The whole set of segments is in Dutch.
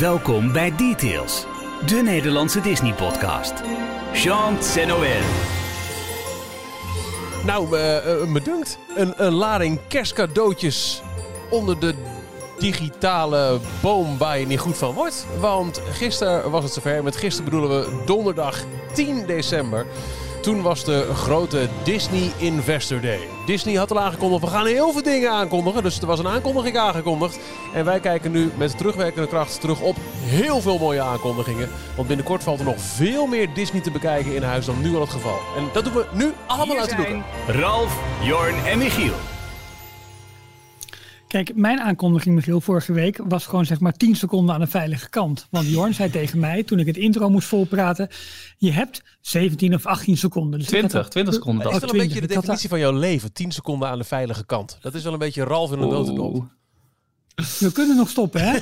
Welkom bij Details, de Nederlandse Disney-podcast. Jean Noël. Nou, uh, uh, bedankt. Een, een lading kerstcadeautjes onder de digitale boom waar je niet goed van wordt. Want gisteren was het zover. Met gisteren bedoelen we donderdag 10 december. Toen was de grote Disney Investor Day. Disney had al aangekondigd, we gaan heel veel dingen aankondigen. Dus er was een aankondiging aangekondigd. En wij kijken nu met terugwerkende kracht terug op heel veel mooie aankondigingen. Want binnenkort valt er nog veel meer Disney te bekijken in huis dan nu al het geval. En dat doen we nu allemaal uit de doeken. Ralf, Jorn en Michiel. Kijk, mijn aankondiging, Michiel, vorige week was gewoon zeg maar 10 seconden aan de veilige kant. Want Jorn zei tegen mij, toen ik het intro moest volpraten, je hebt 17 of 18 seconden. Dus 20, 20 seconden. Dat is wel een beetje de definitie van jouw leven, 10 seconden aan de veilige kant. Dat is wel een beetje Ralf in de notendop. We kunnen nog stoppen, hè?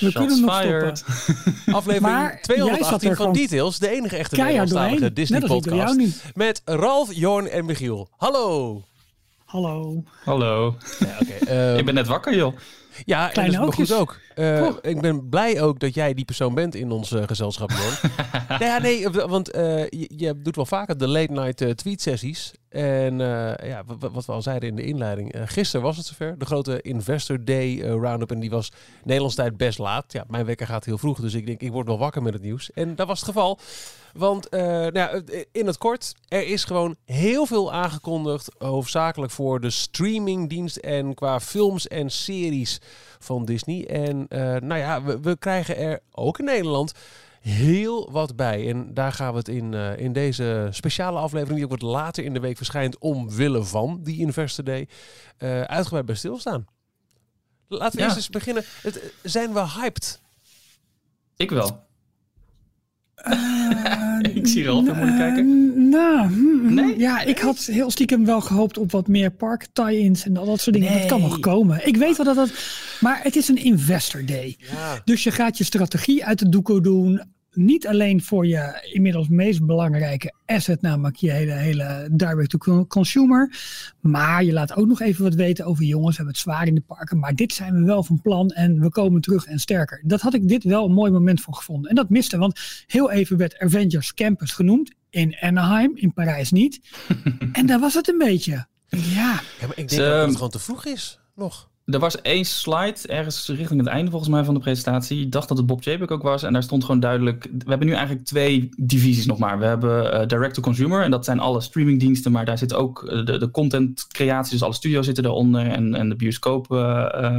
We kunnen nog fired. stoppen. Aflevering 218 van Details, de enige echte Nederlandstalige Disney-podcast. Met Ralf, Jorn en Michiel. Hallo! Hallo. Hallo. Ja, okay. ik ben net wakker, joh. Ja, en dat is goed ook. Uh, ik ben blij ook dat jij die persoon bent in ons uh, gezelschap, Jon. nee, ja, nee, want uh, je, je, doet wel vaker de late night tweet sessies. En ja, wat we al zeiden in de inleiding. gisteren was het zover. De grote Investor Day roundup. En die was Nederlands tijd best laat. Ja, mijn wekker gaat heel vroeg. Dus ik denk, ik word wel wakker met het nieuws. En dat was het geval. Want nou, in het kort, er is gewoon heel veel aangekondigd. Hoofdzakelijk voor de streamingdienst en qua films en series van Disney. En nou ja, we, we, krijgen er ook in Nederland heel wat bij. En daar gaan we het in, uh, in deze speciale aflevering, die ook wat later in de week verschijnt, omwille van die Investor Day, uitgebreid bij stilstaan. Laten we ja. eerst eens beginnen. Het, zijn we hyped? Ik wel. Uh, ik zie er altijd moeilijk kijken. Nou, mm, nee? ja, ik had heel stiekem wel gehoopt op wat meer park tie-ins en al dat soort dingen. Nee. Dat kan nog komen. Ik weet wel dat dat. Maar het is een investor day. Ja. Dus je gaat je strategie uit de doeken doen niet alleen voor je inmiddels meest belangrijke asset, namelijk je hele, hele direct-to-consumer. Maar je laat ook nog even wat weten over jongens, we hebben het zwaar in de parken. Maar dit zijn we wel van plan en we komen terug en sterker. Dat had ik dit wel een mooi moment voor gevonden. En dat miste, want heel even werd Avengers Campus genoemd. In Anaheim, in Parijs niet. en daar was het een beetje. Ja. ja maar ik denk dat het gewoon te vroeg is, nog. Er was één slide ergens richting het einde volgens mij van de presentatie. Ik dacht dat het Bob Chapek ook was. En daar stond gewoon duidelijk... We hebben nu eigenlijk twee divisies nog maar. We hebben uh, direct-to-consumer. En dat zijn alle streamingdiensten. Maar daar zit ook uh, de, de content creatie. Dus alle studio's zitten eronder. En, en de bioscoop... Uh,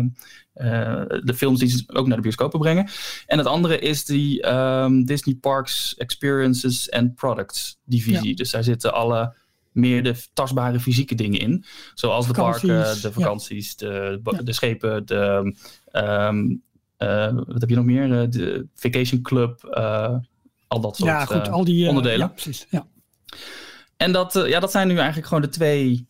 de films die ze ook naar de bioscopen brengen. En het andere is die um, Disney Parks Experiences and Products divisie. Ja. Dus daar zitten alle meer de tastbare fysieke dingen in. Zoals de parken, de vakanties, ja. de, de, de, schepen, de, um, uh, wat heb je nog meer? Eh, de Vacation Club, uh, al dat soort ja, goed, al die, onderdelen. Ja, precies. Ja. En dat, ja, dat zijn nu eigenlijk gewoon de twee,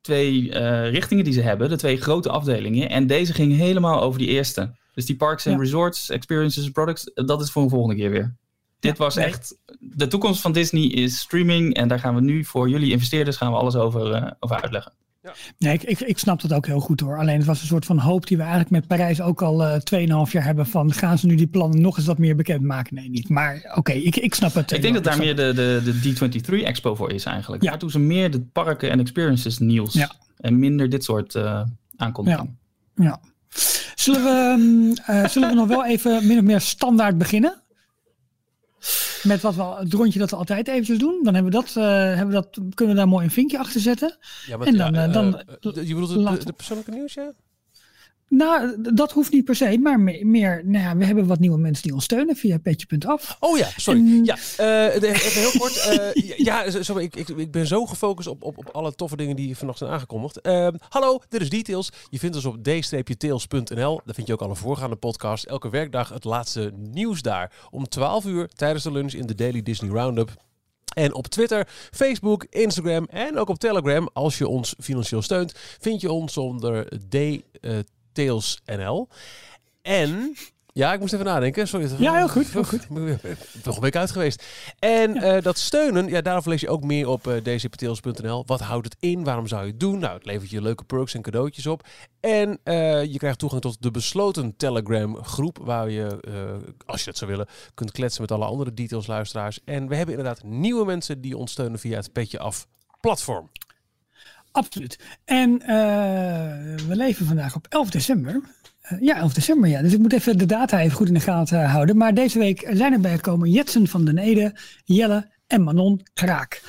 twee richtingen die ze hebben, de twee grote afdelingen. En deze ging helemaal over die eerste. Dus die parks en resorts, experiences en products, dat is voor een volgende keer weer. Dit was echt. De toekomst van Disney is streaming. En daar gaan we nu voor jullie investeerders gaan we alles over, uh, over uitleggen. Ja. Nee, ik, ik, ik, snap dat ook heel goed hoor. Alleen het was een soort van hoop die we eigenlijk met Parijs ook al uh, 2,5 jaar hebben. Van gaan ze nu die plannen nog eens wat meer bekendmaken? Nee, niet. Maar oké, okay, ik, ik snap het. Ik denk dat daar meer de, de, de D23 Expo voor is eigenlijk. Ja. Daar doen ze meer de parken en experiences nieuws. Ja. En minder dit soort uh, aankondigingen. Ja. ja. Zullen, we, uh, zullen we nog wel even min of meer standaard beginnen? Met wat we, het rondje dat we altijd eventjes doen. Dan hebben we dat, uh, hebben we dat, kunnen we daar mooi een vinkje achter zetten. Ja, maar en dan, ja, uh, dan, uh, je bedoelt de, de persoonlijke nieuws, ja? Nou, dat hoeft niet per se, maar meer, nou ja, we hebben wat nieuwe mensen die ons steunen via petje.af. Oh ja, sorry. En, ja, uh, even heel kort. Uh, ja, sorry, ik, ik, ik ben zo gefocust op, op, op alle toffe dingen die vannacht zijn aangekondigd. Uh, hallo, dit is Details. Je vindt ons op d-tails.nl. Daar vind je ook alle voorgaande podcasts. Elke werkdag het laatste nieuws daar. Om 12 uur tijdens de lunch in de Daily Disney Roundup. En op Twitter, Facebook, Instagram en ook op Telegram, als je ons financieel steunt, vind je ons onder D. Tails NL. En Ja, ik moest even nadenken. Sorry. Ja, heel goed. Heel goed. Nog een week uit geweest. En eh, dat steunen, ja, daarover lees je ook meer op uh, dcptils.nl. Wat houdt het in? Waarom zou je het doen? Nou, het levert je leuke perks en cadeautjes op. En uh, je krijgt toegang tot de besloten Telegram groep. Waar je, als je dat zou willen, kunt kletsen met alle andere details luisteraars. En we hebben inderdaad nieuwe mensen die ons steunen via het Petje Af platform. Absoluut. En we leven vandaag op 11 december. Eh, ja, 11 december, ja. Dus ik moet even de data even goed in de gaten houden. Maar deze week zijn erbij gekomen Jetsen van den Ede, Jelle en Manon Kraak.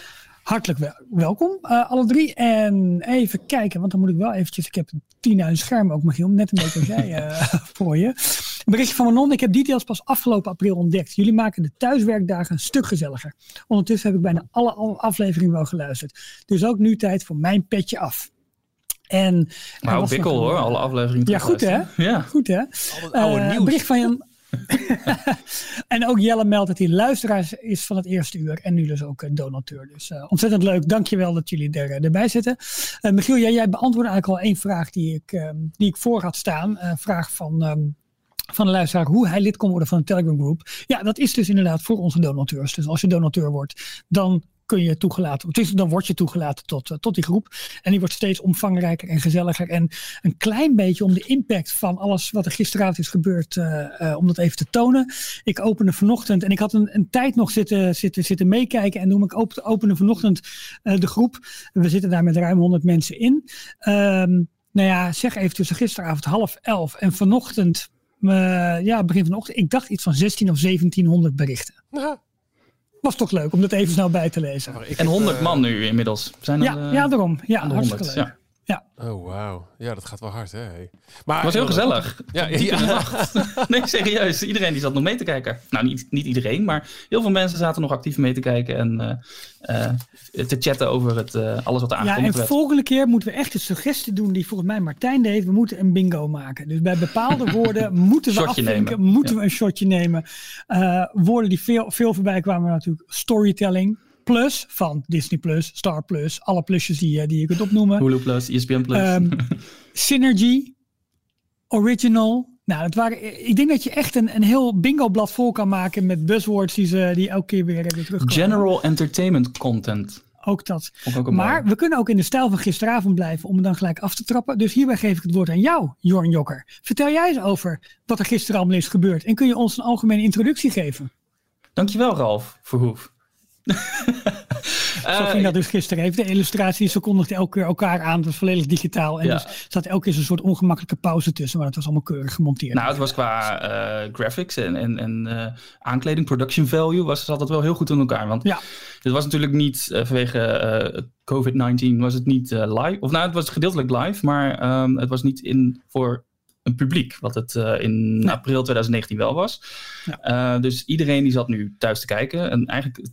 Hartelijk welkom, uh, alle drie. En even kijken, want dan moet ik wel eventjes... Ik heb tien uit scherm ook, Michiel, net een beetje als jij uh, voor je. Een berichtje van Manon. Ik heb details pas afgelopen april ontdekt. Jullie maken de thuiswerkdagen een stuk gezelliger. Ondertussen heb ik bijna alle afleveringen wel geluisterd. Dus ook nu tijd voor mijn petje af. En, maar ook wikkel hoor, alle afleveringen. Ja, goed hè? Ja. Goed hè? Oude uh, bericht van Jan. en ook Jelle meldt dat hij luisteraar is van het eerste uur. En nu dus ook eh, donateur. Dus uh, ontzettend leuk. Dankjewel dat jullie er, erbij zitten. Uh, Michiel, jij, jij beantwoordde eigenlijk al één vraag die ik, uh, die ik voor had staan. Een vraag van, um, van de luisteraar hoe hij lid kon worden van een Telegram groep. Ja, dat is dus inderdaad voor onze donateurs. Dus als je donateur wordt, dan kun je toegelaten, dus dan word je toegelaten tot, uh, tot die groep. En die wordt steeds omvangrijker en gezelliger. En een klein beetje om de impact van alles wat er gisteravond is gebeurd, uh, uh, om dat even te tonen. Ik opende vanochtend en ik had een, een tijd nog zitten, zitten, zitten meekijken. En noem ik op, opende vanochtend de groep. We zitten daar met ruim 100 mensen in. Um, nou ja, zeg even tussen gisteravond half elf en vanochtend, ja, begin vanochtend, ik dacht iets van 16 of 1700 berichten. Ja was toch leuk om dat even snel bij te lezen. En 100 man nu inmiddels. Zijn ja, er, ja, daarom. Ja, hartstikke leuk. Ja. Ja. Oh, wauw. Ja, dat gaat wel hard, hè? Maar, het was heel gezellig. Ja, ja. nee, serieus. Iedereen die zat nog mee te kijken. Nou, niet, niet iedereen, maar heel veel mensen zaten nog actief mee te kijken en uh, uh, te chatten over het, uh, alles wat er aangekomen Ja, en volgende keer moeten we echt een suggestie doen die volgens mij Martijn deed. We moeten een bingo maken. Dus bij bepaalde woorden moeten we afvinken, moeten we een shotje nemen. woorden die veel, veel voorbij kwamen natuurlijk storytelling. Plus van Disney Plus, Star Plus, alle plusjes die, die je kunt opnoemen. Hulu Plus, ESPN Plus. Um, Synergy, Original. Nou, het waren, ik denk dat je echt een, een heel bingo-blad vol kan maken met buzzwords die, ze, die elke keer weer, weer terugkomen. General entertainment content. Ook dat. Ook maar we kunnen ook in de stijl van gisteravond blijven om het dan gelijk af te trappen. Dus hierbij geef ik het woord aan jou, Jorn Jokker. Vertel jij eens over wat er gisteren allemaal is gebeurd. En kun je ons een algemene introductie geven? Dankjewel, Ralf Verhoef. Zo ging dat dus gisteren even. De illustratie, ze kondigden elke keer elkaar aan. Het was volledig digitaal. En ja. dus zat elke keer zo'n soort ongemakkelijke pauze tussen. Maar het was allemaal keurig gemonteerd. Nou, het was qua uh, graphics en, en, en uh, aankleding, production value, was het altijd wel heel goed in elkaar. Want ja. dit was natuurlijk niet uh, vanwege COVID-19 was het niet live. Of nou, het was gedeeltelijk live, maar um, het was niet in voor een publiek, wat het uh, in ja. april 2019 wel was. Ja. Uh, dus iedereen die zat nu thuis te kijken. En eigenlijk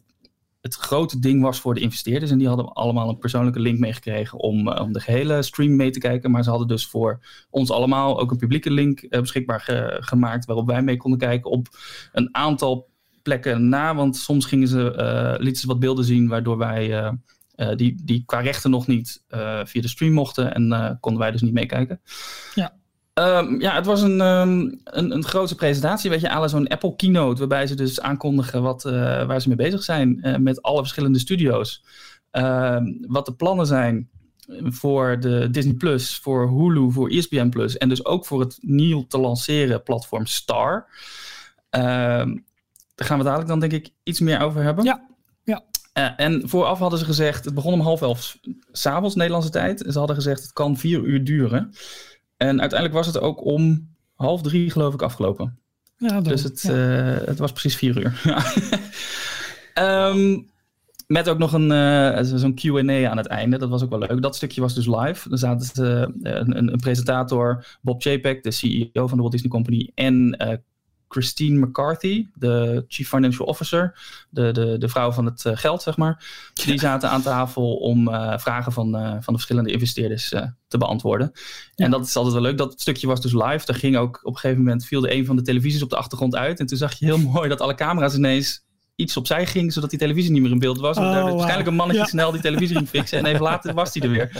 het grote ding was voor de investeerders. En die hadden allemaal een persoonlijke link meegekregen om, uh, om de gehele stream mee te kijken. Maar ze hadden dus voor ons allemaal ook een publieke link uh, beschikbaar ge gemaakt. Waarop wij mee konden kijken op een aantal plekken na. Want soms gingen ze, uh, lieten ze wat beelden zien waardoor wij... die, die qua rechten nog niet via de stream mochten en konden wij dus niet meekijken. Ja. Um, ja, het was een, um, een, een grote presentatie, weet je, alle zo'n Apple keynote, waarbij ze dus aankondigen wat, uh, waar ze mee bezig zijn uh, met alle verschillende studio's. Uh, wat de plannen zijn voor de Disney Plus, voor Hulu, voor ESPN Plus en dus ook voor het nieuw te lanceren platform Star. daar gaan we dadelijk dan denk ik iets meer over hebben. Ja, ja. Uh, en vooraf hadden ze gezegd, het begon om half elf s'avonds Nederlandse tijd. Ze hadden gezegd, het kan vier uur duren. En uiteindelijk was het ook om half drie, geloof ik, afgelopen. Ja, dus het, ja. uh, het was precies vier uur. um, met ook nog een, uh, zo'n Q&A aan het einde. Dat was ook wel leuk. Dat stukje was dus live. Er zaten uh, een, een, presentator, Bob Chapek, de CEO van de Walt Disney Company, en Christine McCarthy, de Chief Financial Officer, de, de, de vrouw van het uh, geld, zeg maar. Die zaten aan tafel om uh, vragen van, uh, van de verschillende investeerders te beantwoorden. Ja. En dat is altijd wel leuk. Dat stukje was dus live. Daar ging ook op een gegeven moment viel er een van de televisies op de achtergrond uit. En toen zag je heel mooi dat alle camera's ineens iets opzij ging, zodat die televisie niet meer in beeld was. Oh, waarschijnlijk een mannetje snel die televisie ging fixen en even later was die er weer.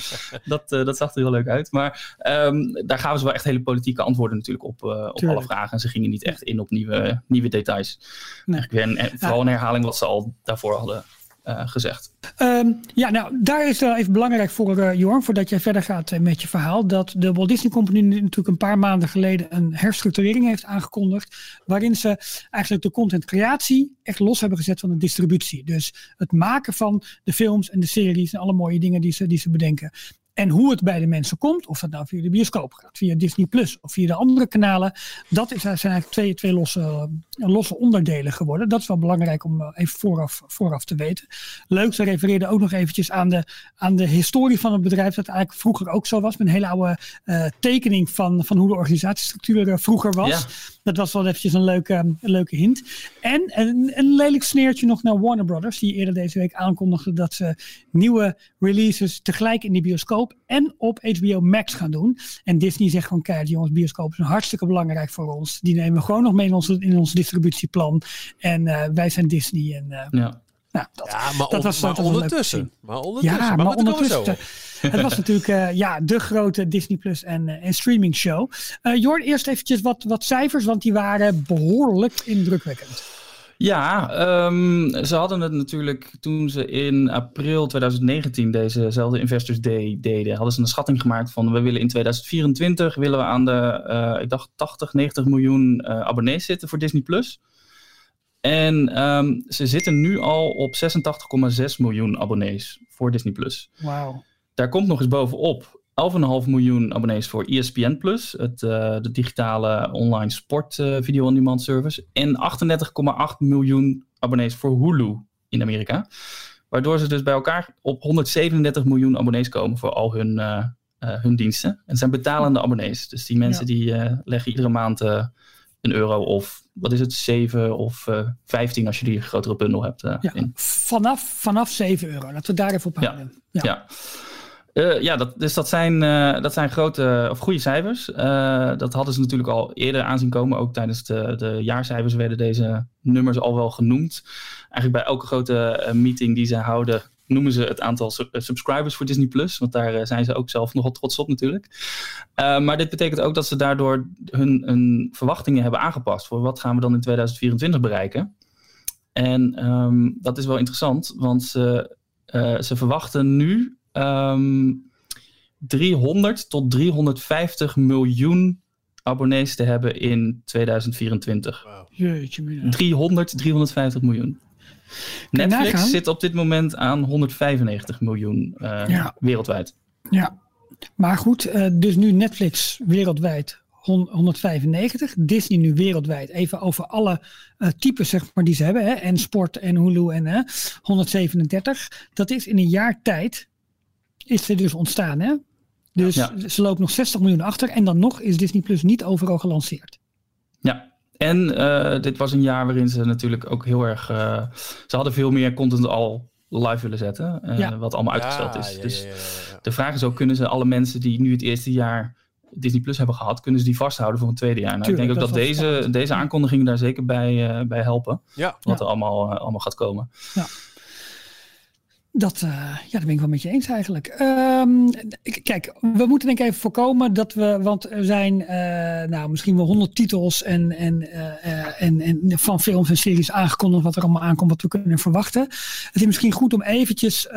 Dat, dat zag er heel leuk uit. Maar ehm, daar gaven ze wel echt hele politieke antwoorden natuurlijk op, op alle vragen. En ze gingen niet echt in op nieuwe, nieuwe details. Nee. En, vooral een herhaling wat ze al daarvoor hadden gezegd. Ehm, ja, nou, daar is even belangrijk voor, uh, Jorn, voordat jij verder gaat uh, met je verhaal, dat de Walt Disney Company natuurlijk een paar maanden geleden een herstructurering heeft aangekondigd, waarin ze eigenlijk de contentcreatie echt los hebben gezet van de distributie. Dus het maken van de films en de series en alle mooie dingen die ze, die ze bedenken. En hoe het bij de mensen komt, of dat nou via de bioscoop gaat, via Disney Plus of via de andere kanalen, dat is, zijn eigenlijk twee, twee losse, eh, losse onderdelen geworden. Dat is wel belangrijk om eh, even vooraf, vooraf te weten. Leuk, ze refereerden ook nog eventjes aan de, aan de historie van het bedrijf, dat eigenlijk vroeger ook zo was, met een hele oude uh, tekening van, van hoe de organisatiestructuur vroeger was. Dat was wel eventjes een leuke, een leuke hint. En een, een lelijk sneertje nog naar Warner Brothers, die eerder deze week aankondigde dat ze nieuwe releases tegelijk in die bioscoop en op HBO Max gaan doen. En Disney zegt gewoon, kijk jongens, bioscoop is hartstikke belangrijk voor ons. Die nemen we gewoon nog mee in, onze, in ons distributieplan. En uh, wij zijn Disney. En, uh, ja. Nou, dat, ja, maar, dat was, maar dat ondertussen. Maar ondertussen. Ja, maar, maar ondertussen. het was natuurlijk uh, ja, de grote Disney Plus en, en streaming show. Uh, Jorn, eerst eventjes wat, wat cijfers, want die waren behoorlijk indrukwekkend. Ja, um, ze hadden het natuurlijk toen ze in april 2019 dezezelfde Investors Day deden, hadden ze een schatting gemaakt van we willen in 2024 willen we aan de, uh, ik dacht 80, 90 miljoen uh, abonnees zitten voor Disney Plus. En um, ze zitten nu al op 86,6 miljoen abonnees voor Disney Plus. Wauw. Daar komt nog eens bovenop 11,5 miljoen abonnees voor ESPN Plus, het, uh, de digitale online sport uh, video on demand service. En 38,8 miljoen abonnees voor Hulu in Amerika. Waardoor ze dus bij elkaar op 137 miljoen abonnees komen voor al hun, uh, hun diensten. En het zijn betalende abonnees. Dus die mensen die leggen iedere maand een euro of wat is het, 7 of 15 als je die grotere bundel hebt. Ja, in. Vanaf, vanaf 7 euro. Laten we daar even op houden. ja. ja. Uh, ja, dat, dus dat zijn, uh, dat zijn grote of goede cijfers. Uh, dat hadden ze natuurlijk al eerder aanzien komen. Ook tijdens de, de jaarcijfers werden deze nummers al wel genoemd. Eigenlijk bij elke grote meeting die ze houden, noemen ze het aantal subscribers voor Disney Plus. Want daar zijn ze ook zelf nogal trots op natuurlijk. maar dit betekent ook dat ze daardoor hun, hun, verwachtingen hebben aangepast. Voor wat gaan we dan in 2024 bereiken? En um, dat is wel interessant, want ze, ze verwachten nu um, ehm, 300 tot 350 miljoen abonnees te hebben in 2024. Wow. Jeetje, 300, 350 miljoen. Netflix zit op dit moment aan 195 miljoen uh, wereldwijd. Ja, maar goed, uh, dus nu Netflix wereldwijd 195, Disney nu wereldwijd, even over alle uh, types zeg maar, die ze hebben, hè, en sport en Hulu en 137. Dat is in een jaar tijd is er dus ontstaan. Hè? Dus ze lopen nog 60 miljoen achter. En dan nog is Disney Plus niet overal gelanceerd. Ja, en uh, dit was een jaar waarin ze natuurlijk ook heel erg. Uh, ze hadden veel meer content al live willen zetten. Uh, ja. Wat allemaal uitgesteld is. Ja, dus de vraag is ook: kunnen ze alle mensen die nu het eerste jaar Disney Plus hebben gehad, kunnen ze die vasthouden voor een tweede jaar? Nou, ik denk ook dat, deze, deze aankondigingen daar zeker bij, bij helpen. Wat er allemaal, allemaal gaat komen. Ja. Dat, uh, ja, daar ben ik wel met je eens eigenlijk. Um, kijk, we moeten denk ik even voorkomen dat we, want er zijn uh, nou, misschien wel honderd titels en, en, uh, en, en van films en series aangekondigd wat er allemaal aankomt, wat we kunnen verwachten. Het is misschien goed om eventjes, um,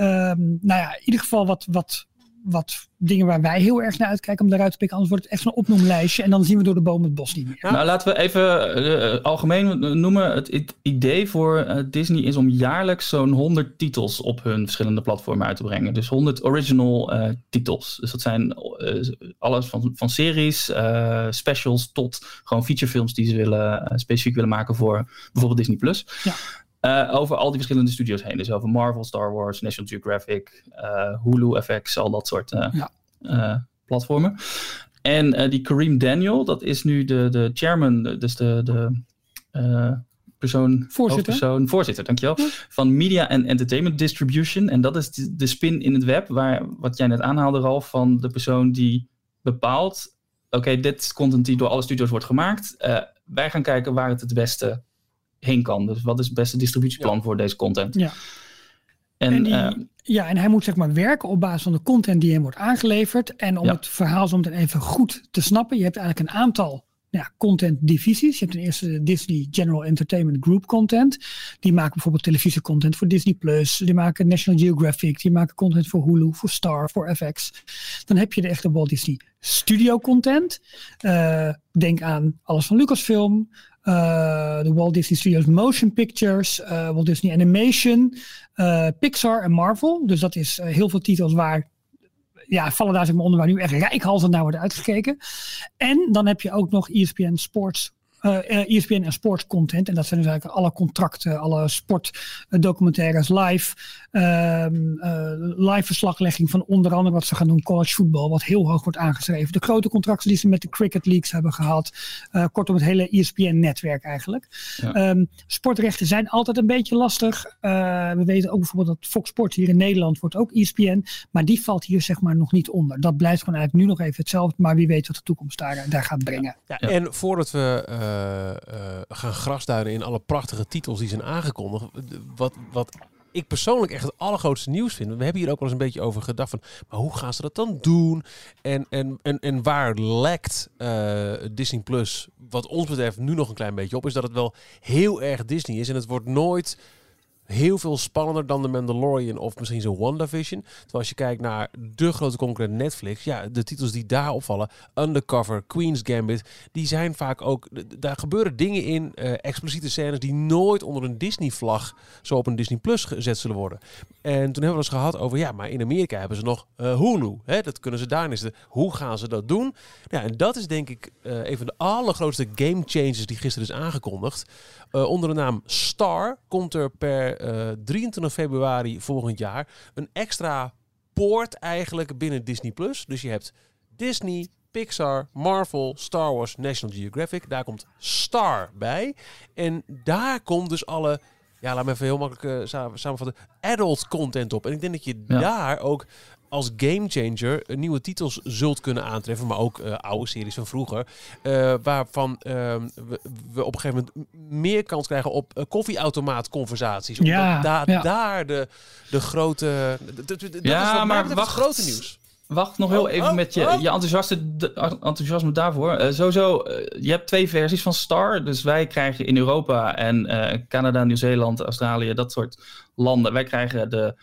nou ja, in ieder geval wat, wat wat dingen waar wij heel erg naar uitkijken om daaruit te pikken. Anders wordt het echt zo'n opnoemlijstje en dan zien we door de boom het bos niet meer. Nou, laten we even uh, algemeen noemen. Het idee voor uh, Disney is om jaarlijks zo'n 100 titels op hun verschillende platformen uit te brengen. Dus 100 original uh, titels. Dus dat zijn alles van, van series, specials tot gewoon featurefilms die ze willen, specifiek willen maken voor bijvoorbeeld Disney+. Plus. Ja. Uh, over al die verschillende studio's heen. Dus over Marvel, Star Wars, National Geographic, uh, Hulu, FX, al dat soort uh, ja. platformen. En die Kareem Daniel, dat is nu de, de chairman, dus de, de persoon, voorzitter. Persoon, voorzitter, dankjewel, ja. van Media and Entertainment Distribution. En dat is de, de, spin in het web, waar, wat jij net aanhaalde, Ralf, van de persoon die bepaalt, oké, dit is content die door alle studio's wordt gemaakt. wij gaan kijken waar het het beste heen kan. Dus wat is het beste distributieplan voor deze content? Ja. En, ja, en hij moet zeg maar werken op basis van de content die hem wordt aangeleverd. En om het verhaal zo meteen even goed te snappen, je hebt eigenlijk een aantal ja, content divisies. Je hebt ten eerste Disney General Entertainment Group content. Die maken bijvoorbeeld televisiecontent voor Disney Plus. Die maken National Geographic. Die maken content voor Hulu, voor Star, voor FX. Dan heb je de echte Walt Disney Studio content. Uh, denk aan alles van Lucasfilm. Uh, de Walt Disney Studios Motion Pictures. Uh, Walt Disney Animation. Pixar en Marvel. Dus dat is heel veel titels waar ja, vallen daar zeg maar onder waar nu echt rijkhalsend naar wordt uitgekeken. En dan heb je ook nog ESPN Sports uh, eh, ESPN eh, e en sportcontent. En dat zijn dus eigenlijk alle contracten, alle sportdocumentaires live. Ehm, eh, live verslaglegging van onder andere wat ze gaan doen, college voetbal, wat heel hoog wordt aangeschreven. De grote contracten die ze met de cricket leagues hebben gehad. kortom, het hele ESPN-netwerk eigenlijk. Ehm, sportrechten zijn altijd een beetje lastig. we weten ook bijvoorbeeld dat Fox Sports hier in Nederland wordt ook ESPN. Maar die valt hier zeg maar nog niet onder. Dat blijft gewoon eigenlijk nu nog even hetzelfde. Maar wie weet wat de toekomst daar, daar gaat brengen. Ja, en voordat we uh, gaan grasduinen in alle prachtige titels die zijn aangekondigd. Wat, wat ik persoonlijk echt het allergrootste nieuws vind. We hebben hier ook wel eens een beetje over gedacht van, maar hoe gaan ze dat dan doen? En, en, en, en waar lekt uh, Disney Plus, wat ons betreft, nu nog een klein beetje op, is dat het wel heel erg Disney is en het wordt nooit heel veel spannender dan de Mandalorian of misschien zo'n WandaVision. Terwijl als je kijkt naar de grote concurrent Netflix, ja, de titels die daar opvallen, Undercover, Queen's Gambit, die zijn vaak ook, daar gebeuren dingen in, uh, expliciete scènes die nooit onder een Disney-vlag zo op een Disney Plus gezet zullen worden. En toen hebben we eens gehad over, ja, maar in Amerika hebben ze nog uh, Hulu, hè, dat kunnen ze daar niet. Hoe gaan ze dat doen? Ja, en dat is denk ik uh, een van de allergrootste game changers die gisteren is aangekondigd. Onder de naam Star komt er per 23 eh, februari volgend jaar een extra poort eigenlijk binnen Disney Plus. Dus je hebt Disney, Pixar, Marvel, Star Wars, National Geographic. Daar komt Star bij. En daar komt dus alle, ja, laat me even heel makkelijk uh, samenvatten, adult content op. En ik denk dat je daar ook als gamechanger nieuwe titels zult kunnen aantreffen, maar ook uh, oude series van vroeger, uh, waarvan uh, we, we, op een gegeven moment meer kans krijgen op uh, koffieautomaatconversaties. Ja, da ja, daar de, de grote, dat ja, is maar wacht, grote nieuws. Wacht nog heel oh, even oh, met je, oh. je enthousiasme, enthousiasme daarvoor. Uh, sowieso, uh, je hebt twee versies van Star. Dus wij krijgen in Europa en uh, Canada, Nieuw-Zeeland, Australië, dat soort landen. Wij krijgen de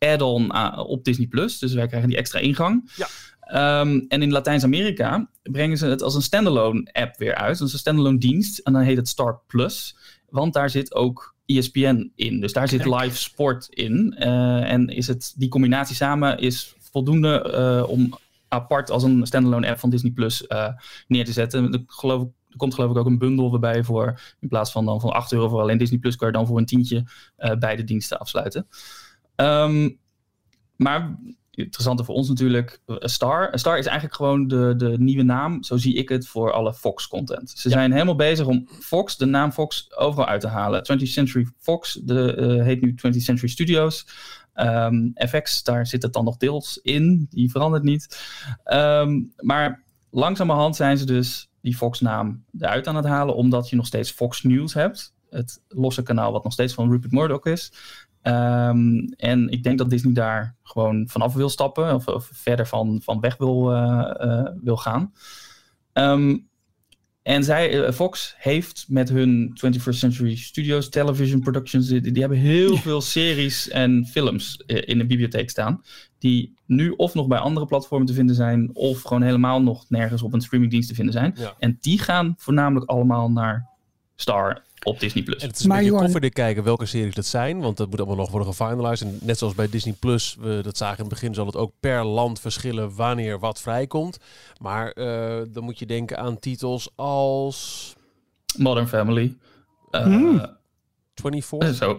add-on op Disney Plus. Dus wij krijgen die extra ingang. Ja. Um, en in Latijns-Amerika brengen ze het als een standalone app weer uit. Dus een standalone dienst. En dan heet het Star Plus. Want daar zit ook ESPN in. Dus daar zit live sport in. Uh, en is het, die combinatie samen is voldoende uh, om apart als een standalone app van Disney Plus uh, neer te zetten. Er, geloof, er komt geloof ik ook een bundel waarbij voor in plaats van dan van 8 euro voor alleen Disney Plus kan je dan voor een tientje beide diensten afsluiten. Um, maar interessanter voor ons natuurlijk, eh, Star. Star is eigenlijk gewoon de, de nieuwe naam, zo zie ik het, voor alle Fox-content. Ze zijn helemaal bezig om Fox, de naam Fox, overal uit te halen. 20th Century Fox de, uh, heet nu 20th Century Studios. Um, ehm, FX, daar zit het dan nog deels in, die verandert niet. Um, maar langzamerhand zijn ze dus die Fox-naam eruit aan het halen, omdat je nog steeds Fox News hebt. Het losse kanaal wat nog steeds van Rupert Murdoch is. Um, en ik denk dat Disney daar gewoon vanaf wil stappen of, of verder van, van weg wil, uh, uh, wil gaan. Um, en zij, uh, Fox heeft met hun 21st Century Studios Television Productions, die, die hebben heel veel series en films in de bibliotheek staan. Die nu of nog bij andere platformen te vinden zijn, of gewoon helemaal nog nergens op een streamingdienst te vinden zijn. Ja. En die gaan voornamelijk allemaal naar Star op Disney+. Plus. Het is een beetje koffiedik kijken welke series dat zijn, want dat moet allemaal nog worden gefinalized. En net zoals bij Disney+, Plus, we dat zagen in het begin, zal het ook per land verschillen wanneer wat vrijkomt. Maar uh, dan moet je denken aan titels als... Modern Family. Uh, hmm. 24? Zo.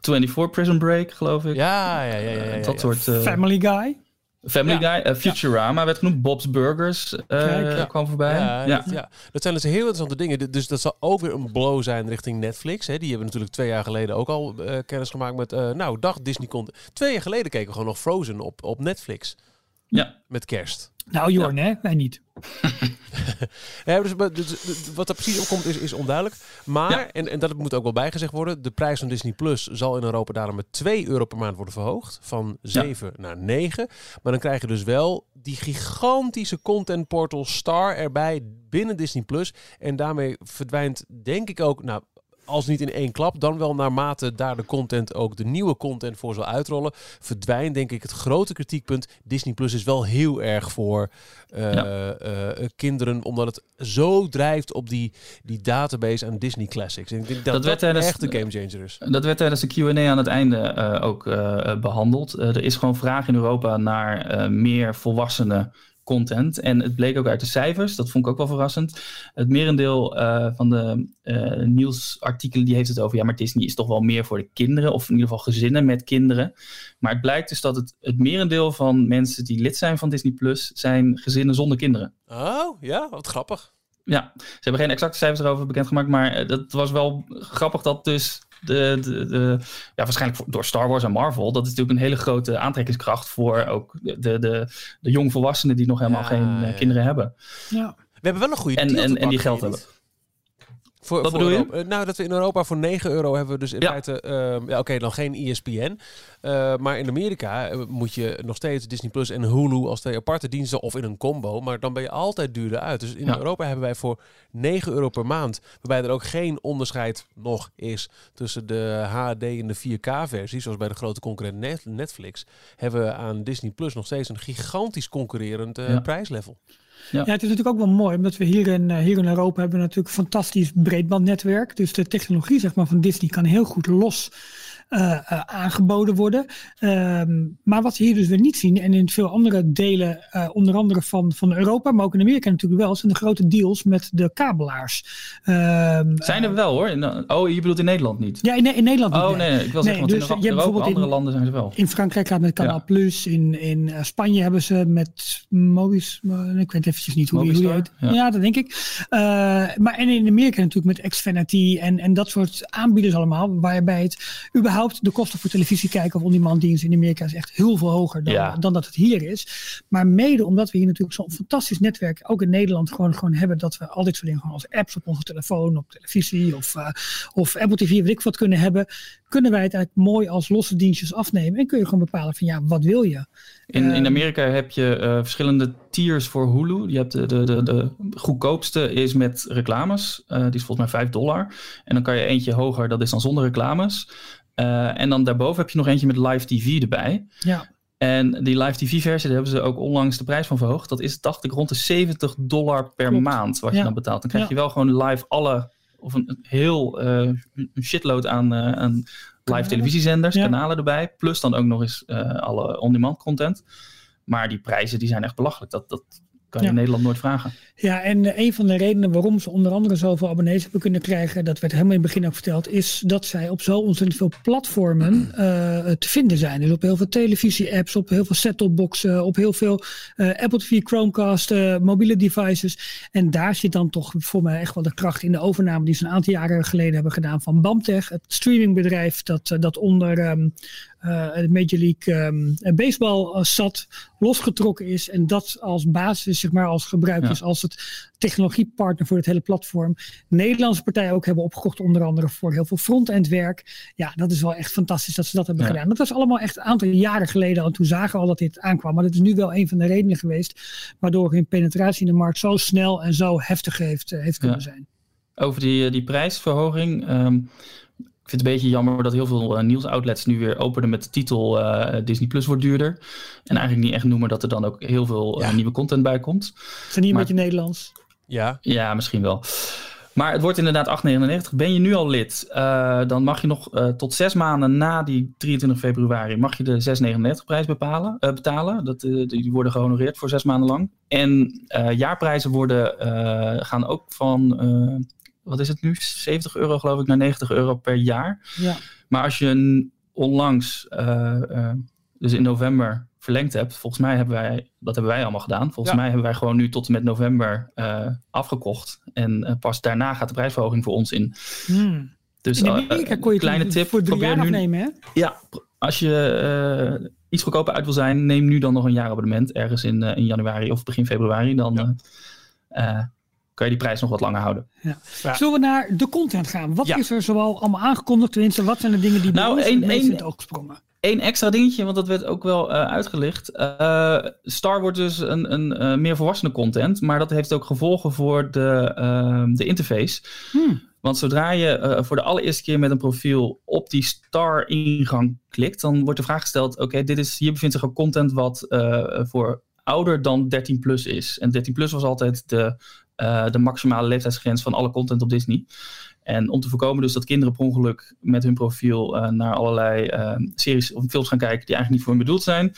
24 Prison Break, geloof ik. Ja, ja, ja. ja, ja, dat soort... Uh, Family Guy? Family Guy, uh, Futurama werd genoemd, Bob's Burgers uh, kwam voorbij. Ja, ja. Dat, dat zijn dus heel interessante dingen. Dus dat zal ook weer een blow zijn richting Netflix. Hè. Die hebben natuurlijk twee jaar geleden ook al uh, kennis gemaakt met, nou, dag Disney content. Twee jaar geleden keken we gewoon nog Frozen op, op Netflix. Ja. Met kerst. Nou, Jorn, hè? Wij niet. ja, dus, dus, wat er precies op komt is, is onduidelijk. Maar, en, en dat moet ook wel bijgezegd worden, de prijs van Disney Plus zal in Europa daarom met 2 euro per maand worden verhoogd. Van 7 naar 9. Maar dan krijg je dus wel die gigantische content portal Star erbij binnen Disney Plus. En daarmee verdwijnt denk ik ook, nou als niet in één klap, dan wel naarmate daar de content ook de nieuwe content voor zal uitrollen, verdwijnt denk ik het grote kritiekpunt. Disney Plus is wel heel erg voor uh, kinderen, omdat het zo drijft op die, die database aan Disney Classics. En ik denk dat dat, werd tijdens, echt de game changer is. Dat werd tijdens de Q&A aan het einde ook behandeld. er is gewoon vraag in Europa naar meer volwassenen content. En het bleek ook uit de cijfers, dat vond ik ook wel verrassend. Het merendeel uh, van de uh, nieuwsartikelen die heeft het over, ja, maar Disney is toch wel meer voor de kinderen, of in ieder geval gezinnen met kinderen. Maar het blijkt dus dat het, het merendeel van mensen die lid zijn van Disney Plus zijn gezinnen zonder kinderen. Oh, ja, wat grappig. Ja, ze hebben geen exacte cijfers erover bekendgemaakt, maar eh, dat was wel grappig dat dus de, de, de, ja, waarschijnlijk door Star Wars en Marvel, dat is natuurlijk een hele grote aantrekkingskracht voor ook de, de, de jongvolwassenen die nog helemaal geen eh, kinderen hebben. Ja. We hebben wel een goede en, en, en die geld hebben. Voor, Wat bedoel je? Eh, nou, dat we in Europa voor 9 euro hebben we dus in feite... Uh, ja, oké, dan geen ESPN. Uh, eh, maar in Amerika eh, moet je nog steeds Disney Plus en Hulu als twee aparte diensten of in een combo. Maar dan ben je altijd duurder uit. Dus in Europa hebben wij voor 9 euro per maand, waarbij er ook geen onderscheid nog is tussen de HD en de 4K-versie, zoals bij de grote concurrent Netflix, hebben we aan Disney Plus nog steeds een gigantisch concurrerend uh, prijslevel. Ja. het is natuurlijk ook wel mooi, omdat we hier in, eh, hier in Europa hebben natuurlijk een fantastisch breedbandnetwerk. Dus de technologie zeg maar, van Disney kan heel goed los aangeboden worden. Um, maar wat we hier dus weer niet zien, en in veel andere delen, uh, onder andere van, van Europa, maar ook in Amerika natuurlijk wel, zijn de grote deals met de kabelaars. Um, zijn er wel hoor. Oh, je bedoelt in Nederland niet? Ja, in, in Nederland niet. Oh nee, nee ik wil zeggen, nee, dus, in, Europa, andere in, landen zijn ze wel. In Frankrijk gaat met Canal Plus, in, in Spanje hebben ze met Mobius, ik weet eventjes niet hoe die heet. Ja. ja. dat denk ik. maar en in Amerika natuurlijk met Xfinity en, en dat soort aanbieders allemaal, waarbij het überhaupt de kosten voor televisie kijken of on-demand diensten in Amerika is echt heel veel hoger dan, dan dat het hier is. Maar mede omdat we hier natuurlijk zo'n fantastisch netwerk, ook in Nederland, gewoon, gewoon hebben dat we al dit soort dingen gewoon als apps op onze telefoon, op televisie of, uh, of Apple TV, weet ik wat kunnen hebben, kunnen wij het eigenlijk mooi als losse dienstjes afnemen en kun je gewoon bepalen van ja, wat wil je? In, in ehm, Amerika heb je uh, verschillende tiers voor Hulu. Je hebt de, de, de, de goedkoopste is met reclames. Uh, die is volgens mij 5 dollar. En dan kan je eentje hoger, dat is dan zonder reclames. Uh, en dan daarboven heb je nog eentje met live TV erbij. Ja. En die live TV-versie, daar hebben ze ook onlangs de prijs van verhoogd. Dat is, dacht ik, rond de 70 dollar per maand wat je dan betaalt. Dan krijg je wel gewoon live alle, of een, heel uh, een shitload aan, uh, aan live televisiezenders, kanalen erbij. Plus dan ook nog eens alle on-demand content. Maar die prijzen die zijn echt belachelijk. Dat, dat kan je in Nederland nooit vragen. Ja, en eh, een van de redenen waarom ze onder andere zoveel abonnees hebben kunnen krijgen, dat werd helemaal in het begin ook verteld, is dat zij op zo ontzettend veel platformen uh, te vinden zijn. Dus op heel veel televisie-apps, op heel veel set-top-boxen, op heel veel uh, Apple TV, Chromecast, mobiele devices. En daar zit dan toch voor mij echt wel de kracht in de overname die ze een aantal jaren geleden hebben gedaan van Bamtech, het streamingbedrijf dat, dat onder um, uh, Major League um, Baseball zat, losgetrokken is en dat als basis, zeg maar, als gebruikers, ja. als technologiepartner voor het hele platform. Nederlandse partijen ook hebben opgekocht, onder andere voor heel veel front-end werk. Ja, dat is wel echt fantastisch dat ze dat hebben gedaan. Dat was allemaal echt een aantal jaren geleden al. Toen zagen we al dat dit aankwam. Maar dat is nu wel een van de redenen geweest waardoor hun penetratie in de markt zo snel en zo heftig heeft, heeft kunnen zijn. Over die, eh, die prijsverhoging. Um, ik vind het een beetje jammer dat heel veel uh, nieuwsoutlets nu weer openen met de titel uh, Disney Plus wordt duurder. En eigenlijk niet echt noemen dat er dan ook heel veel uh, nieuwe content bij komt. Is niet een beetje Nederlands? Ja. Ja, misschien wel. Maar het wordt inderdaad 8,99. Ben je nu al lid, dan mag je nog tot zes maanden na die 23 februari mag je de 6,99 prijs bepalen, betalen. Dat, die worden gehonoreerd voor zes maanden lang. En jaarprijzen worden, gaan ook van wat is het nu? 70 euro geloof ik naar 90 euro per jaar. Ja. Maar als je een onlangs, uh, uh, dus in november verlengd hebt, volgens mij hebben wij, dat hebben wij allemaal gedaan. Volgens mij hebben wij gewoon nu tot en met november uh, afgekocht. En pas daarna gaat de prijsverhoging voor ons in. Hmm. Dus, je kleine tip, voor drie probeer jaar nu, hè? Ja, als je iets goedkoper uit wil zijn, neem nu dan nog een jaarabonnement ergens in, in januari of begin februari. Dan kan je die prijs nog wat langer houden. Ja. Zullen we naar de content gaan? Wat is er zoal allemaal aangekondigd? Tenminste, wat zijn de dingen die nou, bij ons in het oog? Eén extra dingetje, want dat werd ook wel uh, uitgelicht. Uh, Star wordt dus een, een uh, meer volwassene content, maar dat heeft ook gevolgen voor de, ehm, de interface. Hmm. Want zodra je voor de allereerste keer met een profiel op die Star-ingang klikt, dan wordt de vraag gesteld: oké, dit is hier bevindt zich ook content wat voor ouder dan 13 plus is. En 13 plus was altijd de, de maximale leeftijdsgrens van alle content op Disney. En om te voorkomen dus dat kinderen per ongeluk met hun profiel uh, naar allerlei uh, series of films gaan kijken die eigenlijk niet voor hen bedoeld zijn,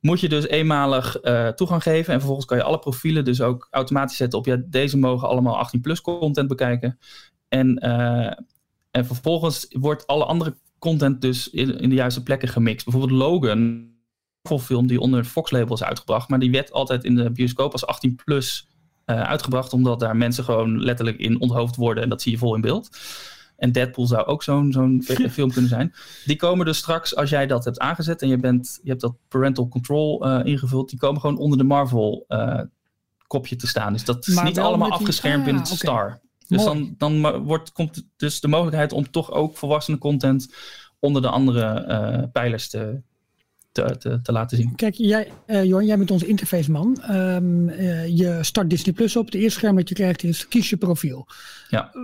moet je dus eenmalig toegang geven. En vervolgens kan je alle profielen dus ook automatisch zetten op ja, deze mogen allemaal 18 plus content bekijken. En, en vervolgens wordt alle andere content dus in, de juiste plekken gemixt. Bijvoorbeeld Logan, film die onder Fox label is uitgebracht, maar die werd altijd in de bioscoop als 18 plus uh, uitgebracht, omdat daar mensen gewoon letterlijk in onthoofd worden en dat zie je vol in beeld. En Deadpool zou ook zo'n zo'n film kunnen zijn. Die komen dus straks, als jij dat hebt aangezet en je, bent, je hebt dat parental control uh, ingevuld, die komen gewoon onder de Marvel uh, kopje te staan. Dus dat is niet allemaal afgeschermd ah, binnen het Star. Dus dan, dan wordt, komt dus de mogelijkheid om toch ook volwassene content onder de andere pijlers te, te, te, te, laten zien. Kijk, jij, uh, Jorn, jij bent onze interfaceman. Um, uh, je start Disney Plus op. De eerste scherm dat je krijgt is kies je profiel. Ja.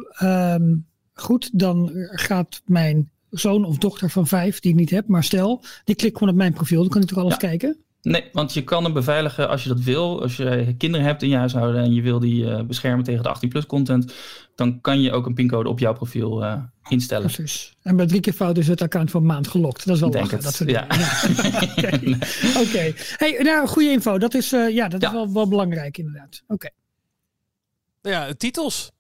Um, goed, dan gaat mijn zoon of dochter van vijf, die ik niet heb, maar stel, die klikt gewoon op mijn profiel. Dan kan ik toch alles kijken? Nee, want je kan hem beveiligen als je dat wil. Als je kinderen hebt in je huishouden en je wil die uh, beschermen tegen de 18 plus content, dan kan je ook een pincode op jouw profiel uh, instellen. Precies. En bij drie keer fout is het account van maand gelokt. Dat is wel Denk het. dat soort ja. Oké. Okay. Hey, nou, goede info. Dat is, uh, ja, dat ja. is wel, wel belangrijk inderdaad. Oké. Okay. Ja, titels.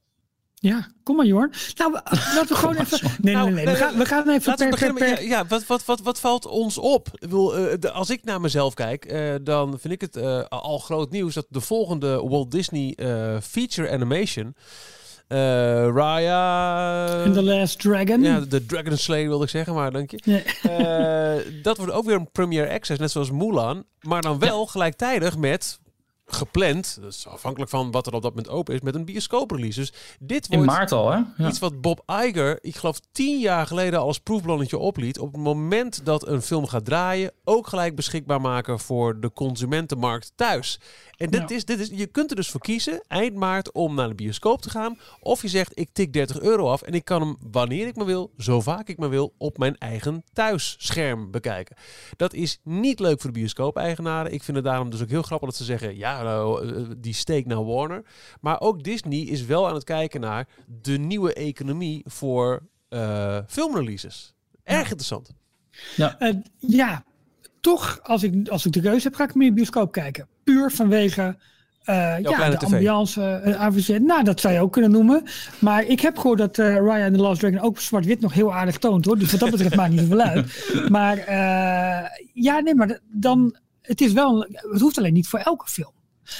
Ja, kom maar Jorn. Nou, laten we gewoon even. Nee, nee, nee. We, gaan, we gaan even. Laten per, we beginnen per, ja, wat, wat, wat, wat valt ons op? Ik wil, uh, de, als ik naar mezelf kijk, uh, dan vind ik het uh, al groot nieuws dat de volgende Walt Disney feature animation. Raya. In The Last Dragon. Ja, de Dragon Slayer wilde ik zeggen, maar dank je. Nee. dat wordt ook weer een Premiere Access, net zoals Mulan. Maar dan wel ja. gelijktijdig met gepland, dat is afhankelijk van wat er op dat moment open is, met een bioscooprelease. Dus dit wordt In maart al, hè? Ja. Iets wat Bob Iger, ik geloof tien jaar geleden als proefballonnetje opliet. Op het moment dat een film gaat draaien, ook gelijk beschikbaar maken voor de consumentenmarkt thuis. En dit is, dit is, je kunt er dus voor kiezen, eind maart, om naar de bioscoop te gaan. Of je zegt, ik tik 30 euro af en ik kan hem wanneer ik maar wil, zo vaak ik maar wil, op mijn eigen thuisscherm bekijken. Dat is niet leuk voor de bioscoop-eigenaren. Ik vind het daarom dus ook heel grappig dat ze zeggen, ja, nou, eh, die steek naar Warner. Maar ook Disney is wel aan het kijken naar de nieuwe economie voor uh, filmreleases. Erg interessant. Ja. Uh, ja, toch, als ik, als ik de keuze heb, ga ik meer bioscoop kijken. Puur vanwege uh, ja, de TV. ambiance, uh, AVC. Nou, dat zou je ook kunnen noemen. Maar ik heb gehoord dat uh, Raya and the Last Dragon ook zwart-wit nog heel aardig toont, hoor. Dus wat dat betreft maakt niet zoveel uit. Maar ja, nee, maar dan... Het is wel... Het hoeft alleen niet voor elke film.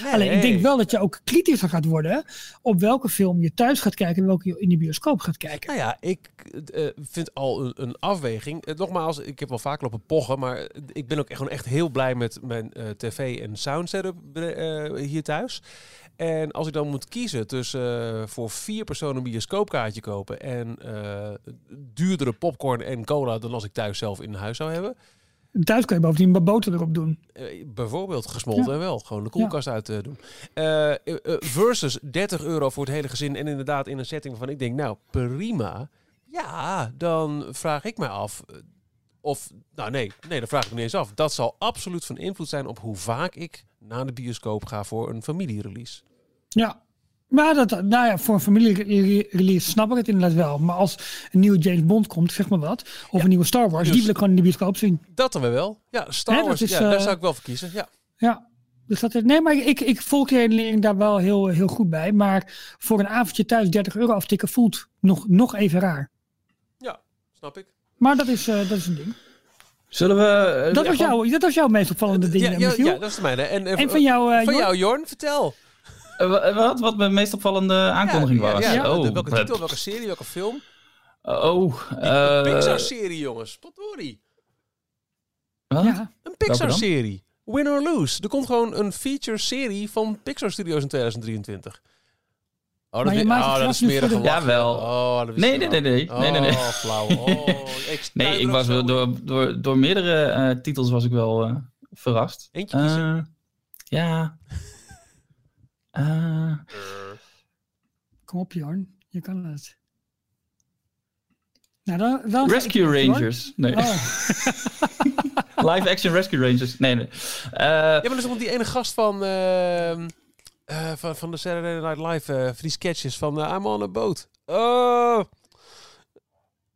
Nee, Alleen ik denk wel dat je ook kritischer gaat worden op welke film je thuis gaat kijken en welke je in de bioscoop gaat kijken. Nou ja, ik uh, vind al een, een afweging. Uh, nogmaals, ik heb wel vaak lopen pochen, maar ik ben ook echt, gewoon echt heel blij met mijn uh, tv en sound setup hier thuis. En als ik dan moet kiezen tussen voor vier personen een bioscoopkaartje kopen en duurdere popcorn en cola dan als ik thuis zelf in huis zou hebben Thuis kun je bovendien een boter erop doen. Uh, bijvoorbeeld gesmolten ja. wel. Gewoon de koelkast ja. uit uh, doen. Uh, versus 30 euro voor het hele gezin. En inderdaad in een setting waarvan ik denk, nou prima. Ja, dan vraag ik mij af. Of, nou nee, nee, dan vraag ik me niet eens af. Dat zal absoluut van invloed zijn op hoe vaak ik naar de bioscoop ga voor een familierelease. Ja, maar dat, nou ja, voor een familierelease snap ik het inderdaad wel. Maar als een nieuwe James Bond komt, zeg maar wat. Of ja. een nieuwe Star Wars, dus, die wil ik gewoon in de bioscoop zien. Dat dan wel. Ja, Star Wars, is, ja, uh, daar zou ik wel voor kiezen. Ja. Ja. Dus dat is, nee, maar ik, ik volg je redenering daar wel heel, heel goed bij. Maar voor een avondje thuis 30 euro aftikken voelt nog, nog even raar. Ja, snap ik. Maar dat is, uh, dat is een ding. Zullen we... Uh, dat, was jou, dat was jouw meest opvallende ding, ja, ja, ja, dat is de mijne. En, en van jou, van jou, Jorn, vertel. Uh, wat, wat mijn meest opvallende aankondiging ja, was. Ja, ja. Oh, welke titel, welke serie, welke film? Oh, uh, Pixar-serie, jongens. Potpourri. Ja. Een Pixar-serie. Win or Lose. Er komt gewoon een feature-serie van Pixar Studios in 2023. Oh, dat, Maar je is- maakt oh, dat is smerig de-. Jawel. Oh, dat is Nee, nee, nee, nee. Oh, nee, nee, nee. flauw. Oh, ik Nee, ik was wel door, door, door meerdere eh, titels was ik wel eh, verrast. Eentje. Eh, ja. Eh, Kom op, Jorn. Je kan het. Nou, dan, dan Rescue ik- Jorn. Rangers. Nee. Oh, Live Action Rescue Rangers. Nee, nee. Eh, Ja, maar dat is ook die ene gast van, ehm, eh, van, van de Saturday Night Live, eh, van die sketches van eh, I'm on a boat. Oh.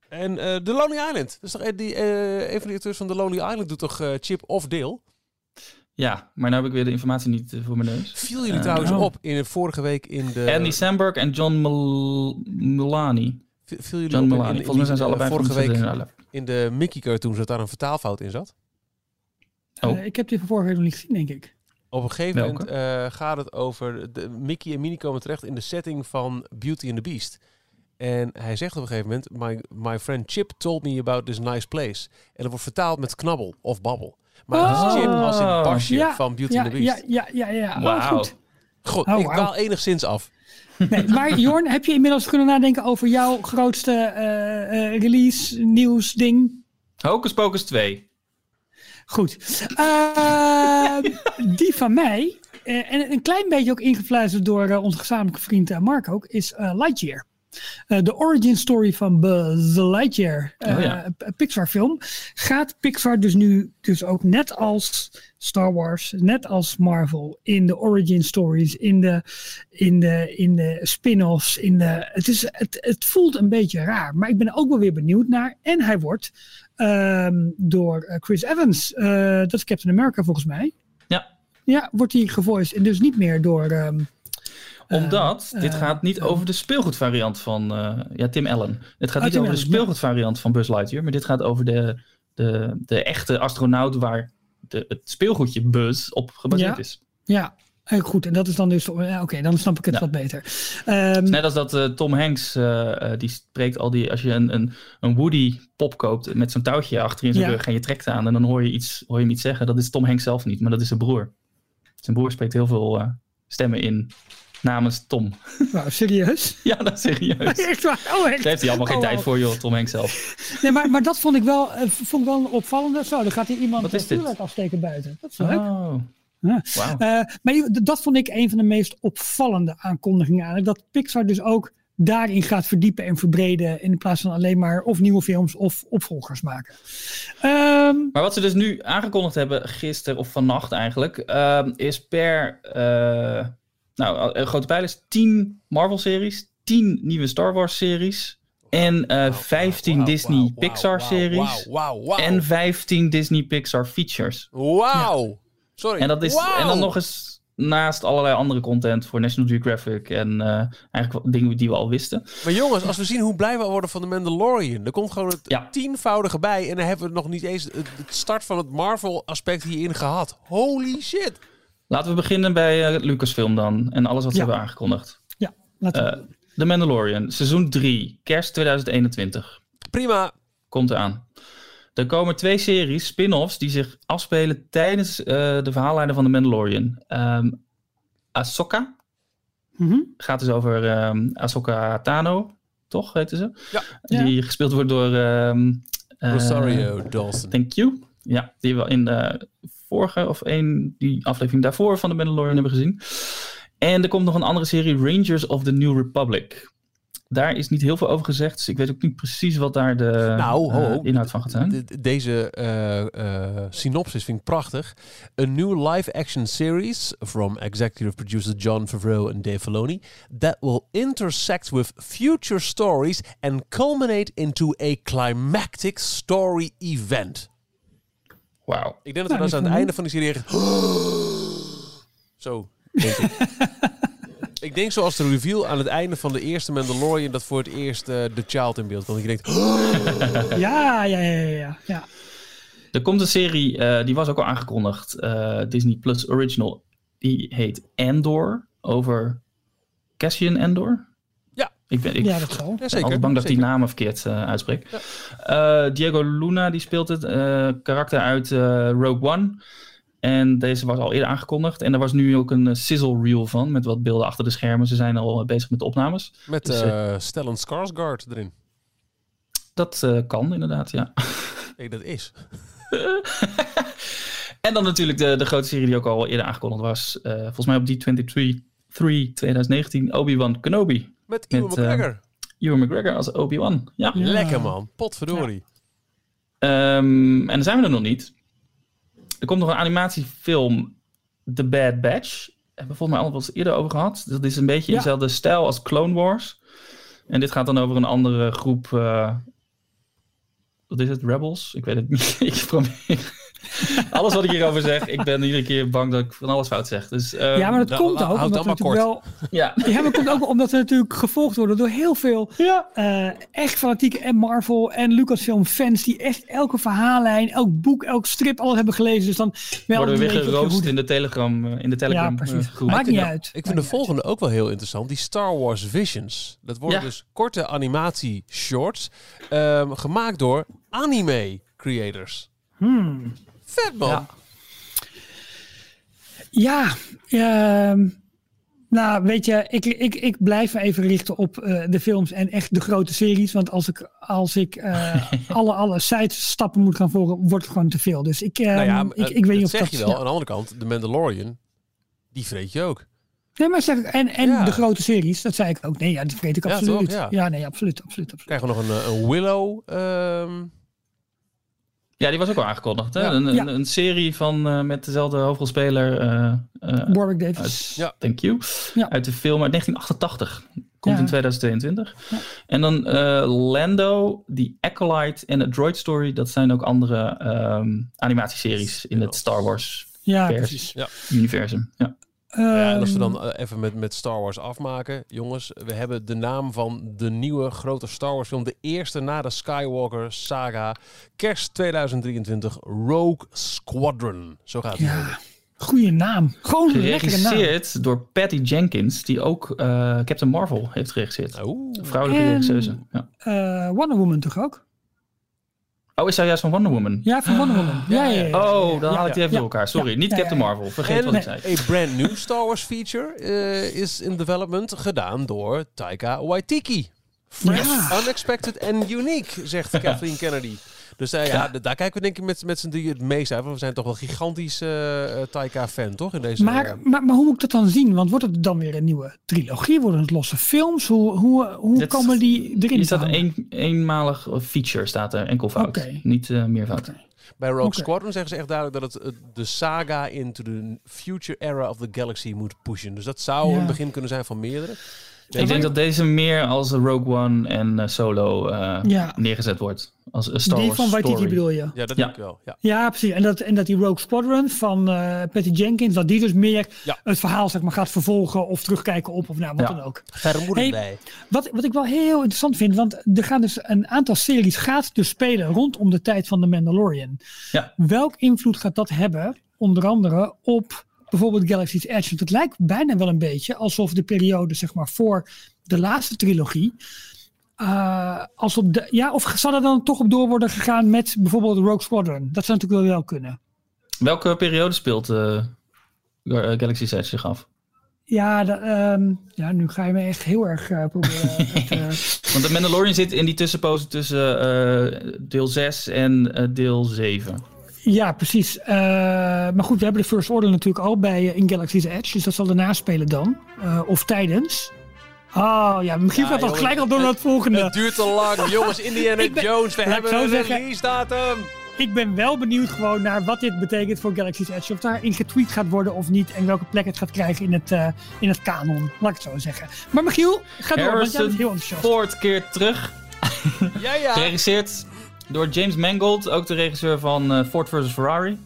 En eh The Lonely Island. Dat is toch, eh, die, eh, een van de acteurs van The Lonely Island doet toch eh, Chip of Dale? Ja, maar nu heb ik weer de informatie niet eh, voor mijn neus. Viel jullie Eh, trouwens oh. op in de vorige week in de... Andy Samberg en John Mul Mulani. viel jullie John op in- Volgens mij zijn ze allebei vorige week in de Mickey cartoon zat daar een vertaalfout in zat. Oh. eh, ik heb die van vorige week nog niet gezien, denk ik. Op een gegeven Welke? moment eh, gaat het over... De, Mickey en Minnie komen terecht in de setting van Beauty and the Beast. En hij zegt op een gegeven moment... My, my friend Chip told me about this nice place. En dat wordt vertaald met knabbel of babbel. Maar Oh. Chip als in Basje Ja, van Beauty Ja, and the Beast. ja, ja, ja. ja. Oh, Wauw. goed. Goed, Oh, ik dwaal enigszins af. Nee, maar Jorn, heb je inmiddels kunnen nadenken over jouw grootste eh, eh, release, nieuws, ding? Hocus Pocus 2. Goed. Eh, die van mij, eh, en een klein beetje ook ingefluisterd door onze gezamenlijke vriend Mark ook, is eh, Lightyear. Eh, De origin story van Buzz Lightyear, eh, Oh ja. een Pixar film, gaat Pixar dus nu dus ook net als Star Wars, net als Marvel, in de origin stories, in de, in de, in de spin-offs, in de, het, is, het, het voelt een beetje raar, maar ik ben er ook wel weer benieuwd naar. En hij wordt ehm, door eh, Chris Evans, eh, dat is Captain America volgens mij. Ja. Ja, wordt hij gevoiced en dus niet meer door... ehm, Omdat Eh, dit eh, gaat niet eh. over de speelgoedvariant van eh, ja, Tim Allen. Het gaat Oh, niet Tim over de Allen, speelgoedvariant van Buzz Lightyear, maar dit gaat over de, de, de echte astronaut waar de, het speelgoedje Buzz op gebaseerd Ja. is. ja, eh, goed. En dat is dan dus... ja, Oké, dan snap ik het Ja. wat beter. Ehm, Net als dat eh, Tom Hanks, eh, eh, die spreekt al die, als je een, een, een Woody pop koopt met zo'n touwtje achter in zijn Ja. rug en je trekt aan en dan hoor je, iets, hoor je hem iets zeggen. Dat is Tom Hanks zelf niet, maar dat is zijn broer. Zijn broer spreekt heel veel eh, stemmen in namens Tom. nou, serieus? ja, dat is serieus. Echt waar? Oh, echt? Daar heeft hij allemaal geen Oh, tijd wow. voor, joh, Tom Hanks zelf. Nee, maar, maar dat vond ik wel, eh, vond ik wel een opvallende. Zo, dan gaat hier iemand Wat is dit? vuurwerk afsteken buiten. Dat is leuk. Oh, Ja. wauw. Eh, maar dat vond ik een van de meest opvallende aankondigingen eigenlijk. Dat Pixar dus ook daarin gaat verdiepen en verbreden. In plaats van alleen maar of nieuwe films of opvolgers maken. Ehm, Maar wat ze dus nu aangekondigd hebben, gisteren of vannacht eigenlijk, ehm, is per eh, nou, een grote pijl is 10 Marvel-series, 10 nieuwe Star Wars-series en eh 15 Wauw, Disney Pixar-series en 15 Disney Pixar-features. Wauw. Sorry. En, dat is, en dan nog eens naast allerlei andere content voor National Geographic en eh, eigenlijk dingen die we al wisten. Maar jongens, als we zien hoe blij we worden van de Mandalorian, er komt gewoon het Ja. tienvoudige bij en dan hebben we nog niet eens het start van het Marvel-aspect hierin gehad. Holy shit. Laten we beginnen bij eh, Lucasfilm dan en alles wat ze Ja. hebben aangekondigd. ja, laten we Eh, The Mandalorian, seizoen 3, kerst 2021. Prima. Komt eraan. Er komen twee series, spin-offs, die zich afspelen tijdens eh, de verhaallijnen van The Mandalorian. Ehm Ahsoka Mhm. gaat dus over ehm Ahsoka Tano, toch heette ze? Ja. Die gespeeld wordt door... ehm eh, Rosario Dawson. Thank you. Ja, die we in de vorige of één, die aflevering daarvoor van The Mandalorian hebben gezien. En er komt nog een andere serie, Rangers of the New Republic. Daar is niet heel veel over gezegd, dus ik weet ook niet precies wat daar de Nou, ho, eh, ho. inhoud van gaat zijn. De- de- Deze eh, eh, synopsis vind ik prachtig. A new live-action series from executive producer John Favreau and Dave Filoni that will intersect with future stories and culminate into a climactic story event. Wauw. Ik denk dat we Nou, dan aan het einde van die serie echt... Zo, denk ik. ik denk zoals de reveal aan het einde van de eerste Mandalorian... dat voor het eerst eh The Child in beeld komt. Dat je denkt... Ja, ja, ja, ja, ja, ja. Er komt een serie, eh, die was ook al aangekondigd, eh, Disney Plus Original. Die heet Andor, over Cassian Andor. Ja. Ik ben, ik ja, dat zal. Ja, zeker. bang dat ik die namen verkeerd uh, uitspreek. Ja. Uh, Diego Luna die speelt het. Uh, karakter uit Rogue One. En deze was al eerder aangekondigd. En er was nu ook een sizzle reel van. Met wat beelden achter de schermen. Ze zijn al bezig met de opnames. Met dus, Stellan Skarsgård erin. Dat kan inderdaad, ja. Nee, dat is. en dan natuurlijk de, de grote serie die ook al eerder aangekondigd was. volgens mij op D23 3 2019. Obi-Wan Kenobi. Met Ewan McGregor. Uh, Ewan McGregor als Obi-Wan. Ja. Lekker man. Potverdorie. Ja. Um, en dan zijn we er nog niet. Er komt nog een animatiefilm, The Bad Batch. Hebben we volgens mij al wat eerder over gehad. Dat is een beetje in dezelfde stijl als Clone Wars. En dit gaat dan over een andere groep. Uh, wat is het? Rebels? Ik weet het niet. ik probeer. alles wat ik hierover zeg, ik ben iedere keer bang dat ik van alles fout zeg. Dus, um, ja, maar dat nou, komt ook. Omdat we kort. Wel, ja. ja, maar dat komt ook omdat we natuurlijk gevolgd worden door heel veel ja. uh, echt fanatieke en Marvel en Lucasfilm fans die echt elke verhaallijn, elk boek, elk strip, alles hebben gelezen. Dus dan worden we weer geroost in de Telegram, uh, in de Telegram ja, precies. Uh, groep. Maakt niet uit. Ik vind de volgende ook wel heel interessant. Die Star Wars Visions. Dat worden ja. dus korte animatie shorts um, gemaakt door anime creators. Hmm. Vet man. Ja, ja uh, nou weet je, ik, ik, ik blijf me even richten op uh, de films en echt de grote series. Want als ik, als ik uh, alle, alle stappen moet gaan volgen, wordt het gewoon te veel. Dus ik, uh, nou ja, ik, ik weet niet of zeg dat... je wel. Ja. Aan de andere kant, de Mandalorian, die vreet je ook. Nee, maar zeg, en, en ja. de grote series, dat zei ik ook. Nee, ja, die vreet ik absoluut. Ja, toch, ja. nee, absoluut, absoluut, absoluut. Krijgen we nog een, een Willow... Um... Ja, die was ook al aangekondigd. Hè? Ja. Een, een, een, serie van uh, met dezelfde hoofdrolspeler. Uh, uh, Warwick Davis. Uit, ja. Thank you. Ja. Uit de film uit 1988. Komt in 2022. En dan Lando, The Acolyte en A Droid Story. Dat zijn ook andere um, animatieseries in het Star Wars ja, precies. universum. Ja. Nou ja, als we dan uh, even met, met Star Wars afmaken. Jongens, we hebben de naam van de nieuwe grote Star Wars film. De eerste na de Skywalker saga. Kerst 2023. Rogue Squadron. Zo gaat het. Ja, goede naam. Gewoon een lekkere naam. Geregisseerd door Patty Jenkins. Die ook uh, Captain Marvel heeft geregisseerd. Oeh. Vrouwelijke regisseuse. Ja. Uh, Wonder Woman toch ook? Oh, is hij juist van Wonder Woman? Ja, van Wonder Woman. Ja, ja, ja, oh, dan haal ik die even door elkaar. Sorry, niet Captain Marvel. Vergeet wat ik zei. Een brand new Star Wars feature uh, is in development gedaan door Taika Waititi. Fresh, unexpected and unique, zegt Kathleen Kennedy. Dus uh, ja, daar kijken we denk ik met, met z'n drieën het meest uit. Want we zijn toch wel gigantisch uh, Taika-fan, toch? In deze, maar, maar, maar hoe moet ik dat dan zien? Want wordt het dan weer een nieuwe trilogie? Worden het losse films? Hoe, hoe, hoe komen die erin? Er staat een eenmalig feature, staat er enkel fout. Okay. Niet uh, meer fout. Okay. Bij Rogue okay. Squadron zeggen ze echt duidelijk dat het de saga into the future era of the galaxy moet pushen. Dus dat zou ja. een begin kunnen zijn van meerdere. Ik denk dat deze meer als Rogue One en uh, Solo uh, ja. neergezet wordt. Als een Star Die van Waititi bedoel je? Ja, dat ja. denk ik wel. Ja, ja precies. En dat, en dat die Rogue Squadron van uh, Patty Jenkins, dat die dus meer ja. het verhaal zeg maar, gaat vervolgen of terugkijken op of nou, wat dan ook. Vermoedend hey, bij. Wat, wat ik wel heel interessant vind, want er gaan dus een aantal series gaat dus spelen rondom de tijd van de Mandalorian. Ja. Welk invloed gaat dat hebben, onder andere op bijvoorbeeld Galaxy's Edge? Want het lijkt bijna wel een beetje alsof de periode zeg maar voor de laatste trilogie. Uh, als op de, ja, of zal er dan toch op door worden gegaan met bijvoorbeeld Rogue Squadron? Dat zou natuurlijk wel wel kunnen. Welke periode speelt uh, Galaxy's Edge zich af? Ja, de, um, ja, nu ga je me echt heel erg uh, proberen. het, Want de Mandalorian zit in die tussenpozen tussen deel 6 en deel 7. Ja, precies. Uh, maar goed, we hebben de First Order natuurlijk al bij in Galaxy's Edge. Dus dat zal daarna spelen dan. Uh, of tijdens. Oh ja, misschien gaat dat gelijk al door naar het volgende. Het duurt te lang. jongens, Indiana ben, Jones, we hebben een release datum. Ik ben wel benieuwd gewoon naar wat dit betekent voor Galaxy's Edge. Of daarin getweet gaat worden of niet. En welke plek het gaat krijgen in het, uh, in het kanon. Laat ik het zo zeggen. Maar Michiel, ga door, want jij bent heel enthousiast. Ford keert terug. ja, ja. Geregisseerd door James Mangold, ook de regisseur van uh, Ford vs. Ferrari.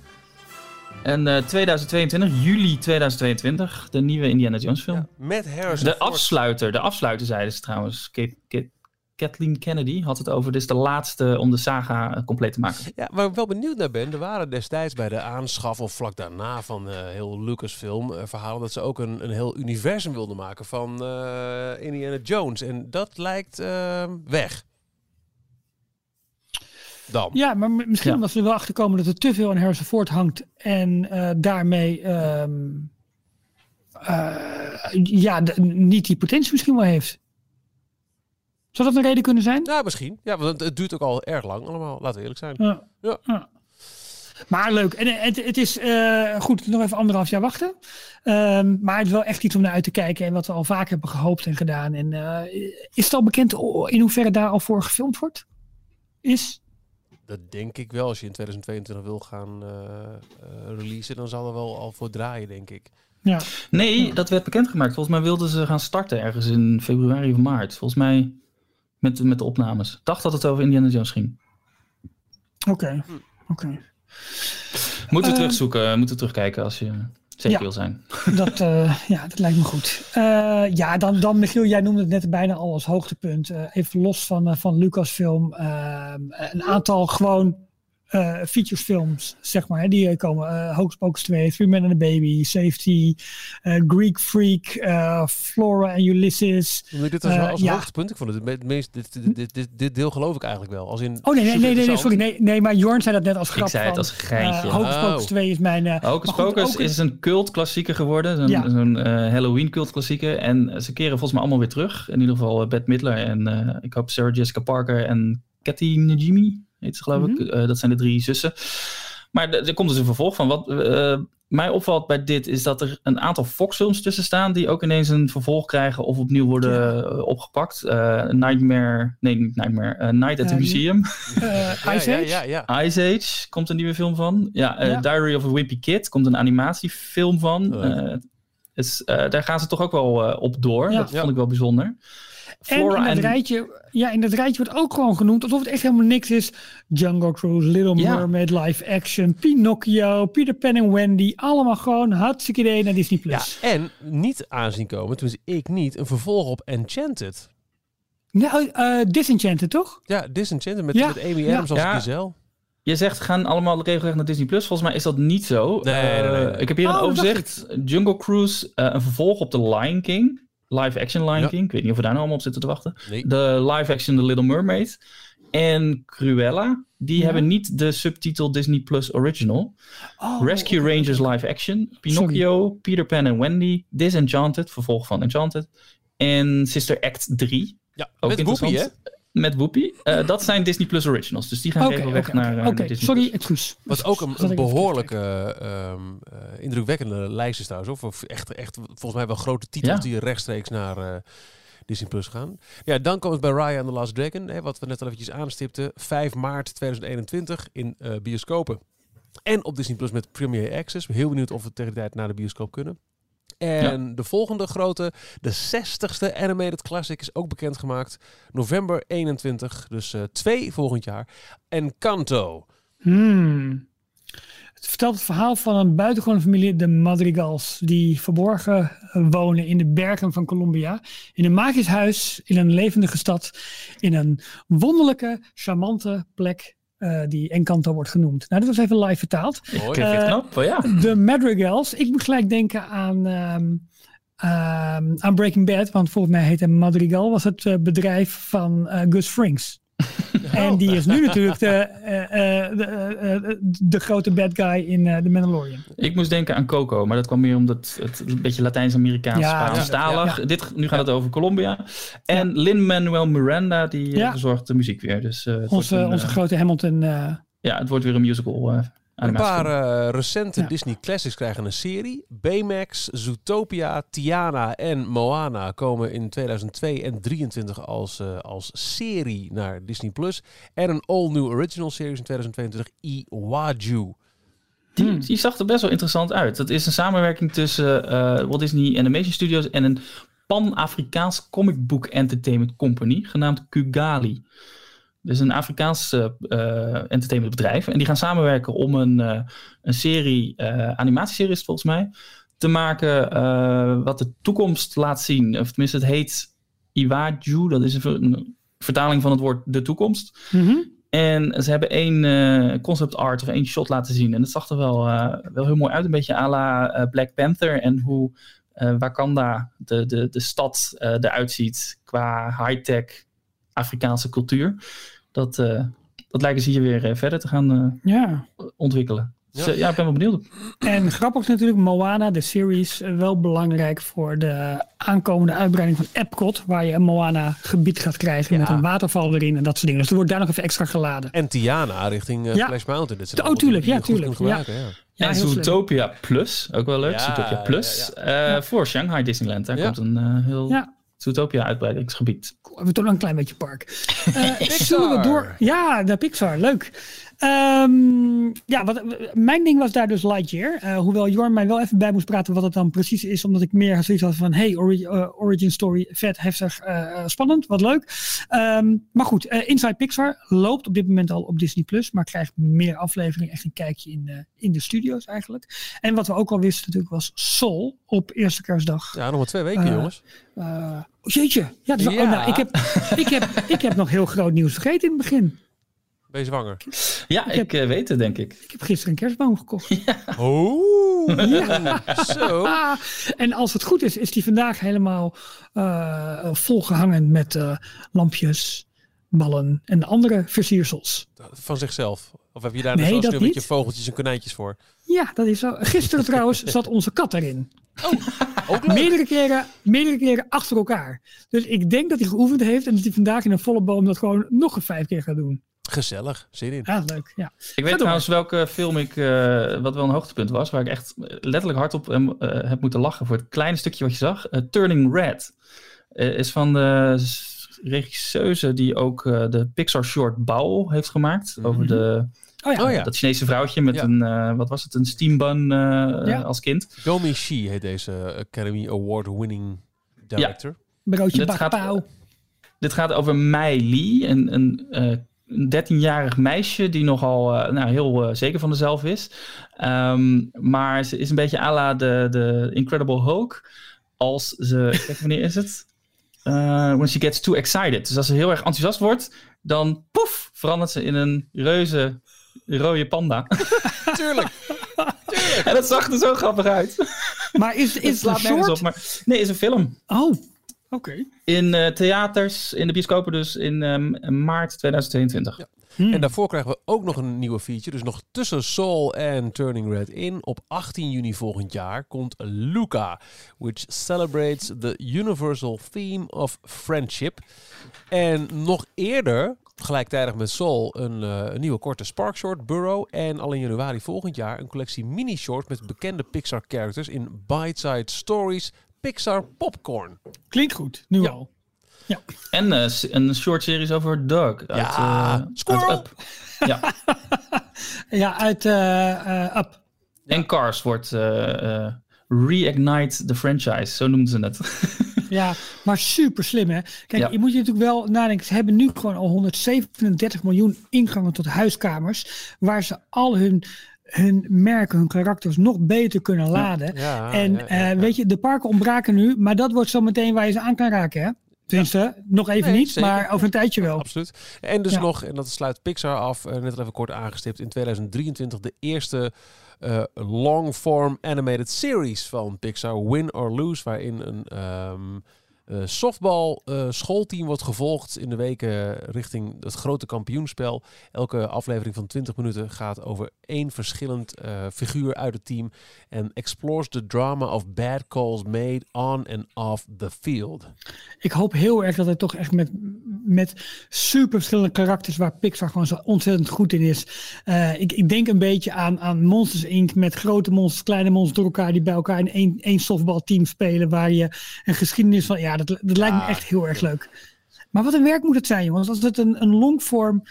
En uh, 2022, juli 2022, de nieuwe Indiana Jones film. Ja, met Harrison De afsluiter, de afsluiter zeiden ze trouwens. Kathleen Kennedy had het over. Dit is de laatste om de saga compleet te maken. Ja, waar ik wel benieuwd naar ben. Er waren destijds bij de aanschaf of vlak daarna van uh, heel Lucasfilm uh, verhalen dat ze ook een, een heel universum wilden maken van Indiana Jones. En dat lijkt weg. Dan. Ja, maar misschien ja. omdat ze er wel achter komen dat er te veel aan Ford hangt en daarmee um, ja, de, niet die potentie misschien wel heeft. Zou dat een reden kunnen zijn? Ja, misschien. Ja, want het duurt ook al erg lang allemaal. Laten we eerlijk zijn. Ja. ja. Maar leuk. En het, het is uh, goed, nog even anderhalf jaar wachten. Um, maar het is wel echt iets om naar uit te kijken. En wat we al vaak hebben gehoopt en gedaan. En uh, is het al bekend in hoeverre daar al voor gefilmd wordt? Is? Dat denk ik wel. Als je in 2022 wil gaan uh, releasen, dan zal er wel al voor draaien, denk ik. Ja. Nee, dat werd bekendgemaakt. Volgens mij wilden ze gaan starten ergens in februari of maart. Volgens mij met, met de opnames. Ik dacht dat het over Indiana Jones ging. Oké, oké. Moeten we uh, terugzoeken, moeten we terugkijken als je zeker wil zijn. Dat, uh, ja, dat lijkt me goed. Uh, ja, dan, dan Michiel, jij noemde het net bijna al als hoogtepunt. even los van, van Lucasfilm. een aantal gewoon uh, features films, zeg maar. Hè, die eh, komen. Uh, Hocus Pocus 2, Three Men and a Baby, Safety, uh, Greek Freak, Flora en Ulysses. ik dit als, als ja. hoogtepunt? Ik vond het het meest, dit, dit, dit, dit, deel geloof ik eigenlijk wel. Als in oh nee, nee, nee, nee, sorry. Nee, nee, maar Jorn zei dat net als grap. Ik zei het als geintje. Hocus oh. Pocus 2 is mijn... Hocus Pocus is een cult klassieker geworden. Zo'n ja. zo Halloween cult klassieker. En ze keren volgens mij allemaal weer terug. In ieder geval Bette Midler en ik hoop Sarah Jessica Parker en Kathy Najimy heet ze geloof ik. Mhm. Eh, dat zijn de drie zussen. Maar er komt dus een vervolg van. Wat uh, mij opvalt bij dit is dat er een aantal Fox-films tussen staan die ook ineens een vervolg krijgen of opnieuw worden eh, opgepakt. Nightmare, nee, niet Nightmare, Night at the Museum. Ice Age? Ja, ja, Ice Age komt een nieuwe film van. Ja, Diary of a Wimpy Kid komt een animatiefilm van. Dus, daar gaan ze toch ook wel op door. Dat vond ik wel bijzonder. Flora en in dat, Rijtje, ja, in dat rijtje wordt ook gewoon genoemd alsof het echt helemaal niks is. Jungle Cruise, Little Mermaid, live action, Pinocchio, Peter Pan en Wendy. Allemaal gewoon hartstikke idee naar Disney+. Plus. Ja, en niet aanzien komen, toen ik niet, een vervolg op Enchanted. Nou, uh, Disenchanted toch? Ja, Disenchanted met, met Amy Adams als Giselle. Je zegt gaan allemaal regelrecht naar Disney Plus. Volgens mij is dat niet zo. Nee, nee, nee, nee. Ik heb hier een oh, overzicht. Jungle Cruise, uh, een vervolg op The Lion King live action Lion King. Ik weet niet of we daar nou allemaal op zitten te wachten. De live action The Little Mermaid. En Cruella. Die hebben niet de subtitel Disney Plus Original. Oh, Rescue Rangers live action. Pinocchio, Peter Pan en Wendy. Disenchanted, vervolg van Enchanted. En Sister Act 3. Ja, ook met hè? Met Whoopi. Uh, dat zijn Disney Plus Originals. Dus die gaan okay, regelrecht okay, naar, uh, Oké, sorry, excuus. Wat ook een, een behoorlijke, um, uh, indrukwekkende lijst is trouwens. Of echt, echt volgens mij wel grote titels ja. die rechtstreeks naar Disney Plus gaan. Ja, dan komt het bij Raya and the Last Dragon. Hè, wat we net al eventjes aanstipten. 5 maart 2021 in bioscopen. En op Disney Plus met Premier Access. Heel benieuwd of we tegen de tijd naar de bioscoop kunnen. En de volgende grote, de 60ste Animated Classic, is ook bekendgemaakt. November 21, dus uh, twee volgend jaar. Encanto. Hmm. Het vertelt het verhaal van een buitengewone familie, de Madrigals, die verborgen wonen in de bergen van Colombia. In een magisch huis, in een levendige stad, in een wonderlijke, charmante plek uh, die Encanto wordt genoemd. Nou, dat was even live vertaald. Mooi, uh, knap. Ja. De Madrigals. Ik moet gelijk denken aan, um, um, aan Breaking Bad, want volgens mij heette Madrigal, was het uh, bedrijf van Gus Frings. En die is nu natuurlijk de, uh, de, de, grote bad guy in The Mandalorian. Ik moest denken aan Coco, maar dat kwam meer omdat het een beetje Latijns-Amerikaans, ja, Spaans-talig. Ja, ja. Dit, nu gaat het over Colombia. En Lin-Manuel Miranda, die verzorgt de muziek weer. Dus, onze, een, onze grote Hamilton. ja, het wordt weer een musical een paar uh, recente Disney Classics krijgen een serie. Baymax, Zootopia, Tiana en Moana komen in 2002 en 2023 als, uh, als serie naar Disney+. Plus. En een all-new original series in 2022, Iwaju. Die, hmm. die zag er best wel interessant uit. Dat is een samenwerking tussen uh, Walt Disney Animation Studios en een Pan-Afrikaans comic book entertainment company genaamd Kugali. Dus een Afrikaans uh, entertainmentbedrijf. En die gaan samenwerken om een, uh, een serie, animatieserie volgens mij, te maken wat de toekomst laat zien. Of tenminste, het heet Iwaju. Dat is een, vertaling van het woord de toekomst. Mm En ze hebben één uh, concept art of één shot laten zien. En dat zag er wel, uh, wel heel mooi uit. Een beetje à la uh, Black Panther. En hoe Wakanda, de, de, de stad, eruit ziet qua high-tech Afrikaanse cultuur. Dat, dat lijken ze hier weer verder te gaan ja. ontwikkelen. Ja. ja, ik ben wel benieuwd. En grappig natuurlijk, Moana, de series, eh, wel belangrijk voor de aankomende uitbreiding van Epcot, waar je een Moana-gebied gaat krijgen met een waterval erin en dat soort dingen. Dus er wordt daar nog even extra geladen. En Tiana richting uh, Splash Mountain. Dat oh, tuurlijk, ja, tuurlijk. Ja. Ja, en Zootopia Plus, ook wel leuk. Zootopia Plus uh, voor Shanghai Disneyland. Daar komt een uh, heel Zootopia uitbreidingsgebied. Cool, hebben we toch nog een klein beetje park. Uh, Zullen we door? Ja, de Pixar, leuk. Um, ja, wat, mijn ding was daar dus Lightyear. Uh, hoewel Jorn mij wel even bij moest praten wat het dan precies is. Omdat ik meer zoiets had van, hey, uh, origin story, vet, heftig, uh, spannend, wat leuk. Um, maar goed, Inside Pixar loopt op dit moment al op Disney+. Plus, maar krijgt meer afleveringen. Echt een kijkje in, in de studio's eigenlijk. En wat we ook al wisten natuurlijk was Soul op eerste kerstdag. Ja, nog maar twee weken jongens. Jeetje. Ja, dus, ja. Oh, nou, ik, heb, ik, heb, ik heb nog heel groot nieuws vergeten in het begin. Ben je zwanger? Ja, ik, ik weet het, denk ik. Ik heb gisteren een kerstboom gekocht. Ja. Oh, ja. zo. en als het goed is, is die vandaag helemaal uh, volgehangen met uh, lampjes, ballen en andere versiersels. Van zichzelf? Of heb je daar nee, dus een beetje vogeltjes en konijntjes voor? Ja, dat is zo. Gisteren trouwens zat onze kat erin. Oh, ook meerdere, keren, meerdere keren achter elkaar. Dus ik denk dat hij geoefend heeft en dat hij vandaag in een volle boom dat gewoon nog een vijf keer gaat doen. Gezellig, zin in. Ja, leuk. Ja. Ik weet trouwens welke film ik, uh, wat wel een hoogtepunt was, waar ik echt letterlijk hardop uh, heb moeten lachen voor het kleine stukje wat je zag. Uh, Turning Red is van de regisseuse die ook de Pixar short Bao heeft gemaakt. Over mhm. de, oh ja. Oh ja. dat Chinese vrouwtje met een, wat was het, een steambun ja. als kind. Domi Shi heet deze Academy Award winning director. Broodje dit gaat, dit gaat over Mei Lee, een, een een 13-jarig meisje die nogal uh, nou, heel uh, zeker van zichzelf is. Um, maar ze is een beetje à la de, de Incredible Hulk. Als ze, kijk wanneer is het? Uh, when she gets too excited. Dus als ze heel erg enthousiast wordt, dan poef, verandert ze in een reuze rode panda. Tuurlijk. Tuurlijk. En dat zag er zo grappig uit. Maar is, is het short? Op, maar, nee, is een film. Oh. Oké. In uh, theaters, in de bioscopen dus in um, maart 2022. Ja. Hmm. En daarvoor krijgen we ook nog een nieuwe feature. Dus nog tussen Soul en Turning Red in. Op 18 juni volgend jaar komt Luca. Which celebrates the universal theme of friendship. En nog eerder, gelijktijdig met Soul, een, uh, een nieuwe korte Spark Short, Burrow. En al in januari volgend jaar een collectie mini-shorts met bekende Pixar characters in bite-sized stories Pixar Popcorn. Klinkt goed, nu al. Ja. En uh, een short series over Doug. Uit, ja, uh, uit Up. Ja, ja uit uh, Up. En Cars wordt Reignite the franchise, zo noemden ze het. ja, maar super slim hè. Kijk, je moet je natuurlijk wel nadenken. Ze hebben nu gewoon al 137 miljoen ingangen tot huiskamers. Waar ze al hun hun merken, hun karakters nog beter kunnen laden. en eh, weet je, de parken ontbraken nu, maar dat wordt zo meteen waar je ze aan kan raken, hè? Tenminste, nog even niet, maar over een tijdje wel. Absoluut. En dus nog, en dat sluit Pixar af, uh, net even kort aangestipt, in 2023 de eerste uh, long-form animated series van Pixar, Win or Lose, waarin een um, uh, softbal uh, schoolteam wordt gevolgd in de weken richting het grote kampioenspel. Elke aflevering van 20 minuten gaat over één verschillend uh, figuur uit het team en explores the drama of bad calls made on and off the field. Ik hoop heel erg dat het toch echt met, met super verschillende karakters waar Pixar gewoon zo ontzettend goed in is. ik, ik denk een beetje aan, aan Monsters Inc. met grote monsters, kleine monsters door elkaar die bij elkaar in één, één softbalteam spelen waar je een geschiedenis van ja dat, dat lijkt me echt heel erg leuk. Maar wat een werk moet het zijn, jongens. Als het een, een longform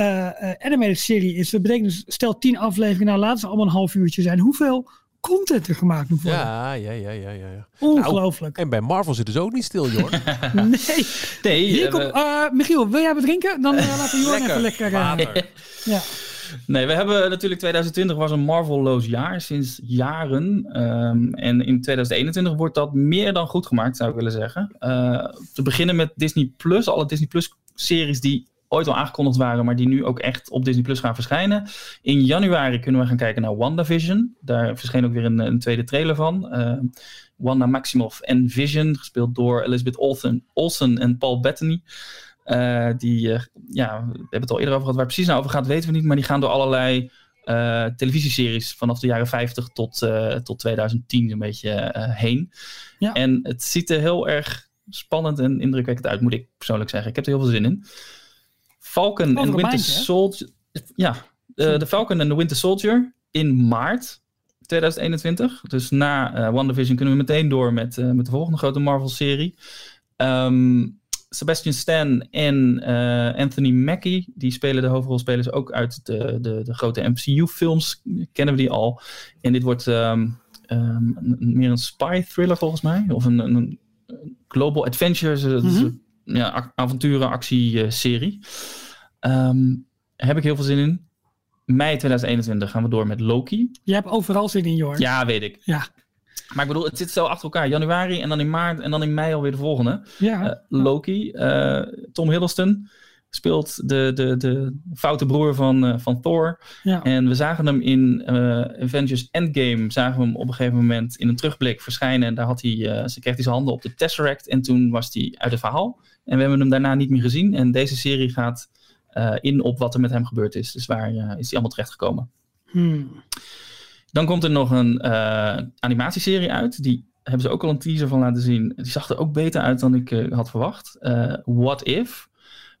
uh, uh, animated serie is, dat betekent dus, stel tien afleveringen, nou laten ze allemaal een half uurtje zijn. Hoeveel content er gemaakt moet worden? Ja, ja, ja, ja, ja. Ongelooflijk. Nou, en bij Marvel zit dus ook niet stil, joh. nee. nee. Hier komt, uh, Michiel, wil jij wat drinken? Dan laten we Jorn even lekker... ja. Nee, we hebben natuurlijk 2020 was een Marvelloos jaar sinds jaren. Um, en in 2021 wordt dat meer dan goed gemaakt, zou ik willen zeggen. Uh, te beginnen met Disney Plus. Alle Disney Plus series die ooit al aangekondigd waren, maar die nu ook echt op Disney Plus gaan verschijnen. In januari kunnen we gaan kijken naar WandaVision. Daar verscheen ook weer een, een tweede trailer van. Uh, Wanda Maximoff en Vision, gespeeld door Elizabeth Olsen, Olsen en Paul Bettany. Uh, die, uh, ja, we hebben het al eerder over gehad. Waar het precies nou over gaat, weten we niet. Maar die gaan door allerlei uh, televisieseries vanaf de jaren 50 tot, tot 2010 een beetje heen. Ja. En het ziet er heel erg spannend en indrukwekkend uit, moet ik persoonlijk zeggen. Ik heb er heel veel zin in. Falcon en Winter Soldier. Ja, de Falcon en de Winter Soldier in maart 2021. Dus na uh, WandaVision kunnen we meteen door met, met de volgende grote Marvel-serie. Um, Sebastian Stan en uh, Anthony Mackie, die spelen de hoofdrolspelers ook uit de, de, de grote MCU-films. Kennen we die al. En dit wordt um, um, meer een spy-thriller volgens mij. Of een, een, global adventure, mm -hmm. ja, avonturen, actie-serie. heb ik heel veel zin in mei 2021 gaan we door met Loki. Je hebt overal zin in, Jorn. Ja, weet ik. Ja. Maar ik bedoel, het zit zo achter elkaar. Januari en dan in maart en dan in mei alweer de volgende. Ja. Uh, Loki. Uh, Tom Hiddleston speelt de, de, de foute broer van, uh, van Thor. Ja. En we zagen hem in Avengers Endgame, zagen we hem op een gegeven moment in een terugblik verschijnen. En daar had hij, ze kreeg hij zijn handen op de Tesseract en toen was hij uit het verhaal. En we hebben hem daarna niet meer gezien. En deze serie gaat in op wat er met hem gebeurd is. Dus waar is hij allemaal terechtgekomen. Hmm. Dan komt er nog een uh, animatieserie uit. Die hebben ze ook al een teaser van laten zien. Die zag er ook beter uit dan ik had verwacht. What If.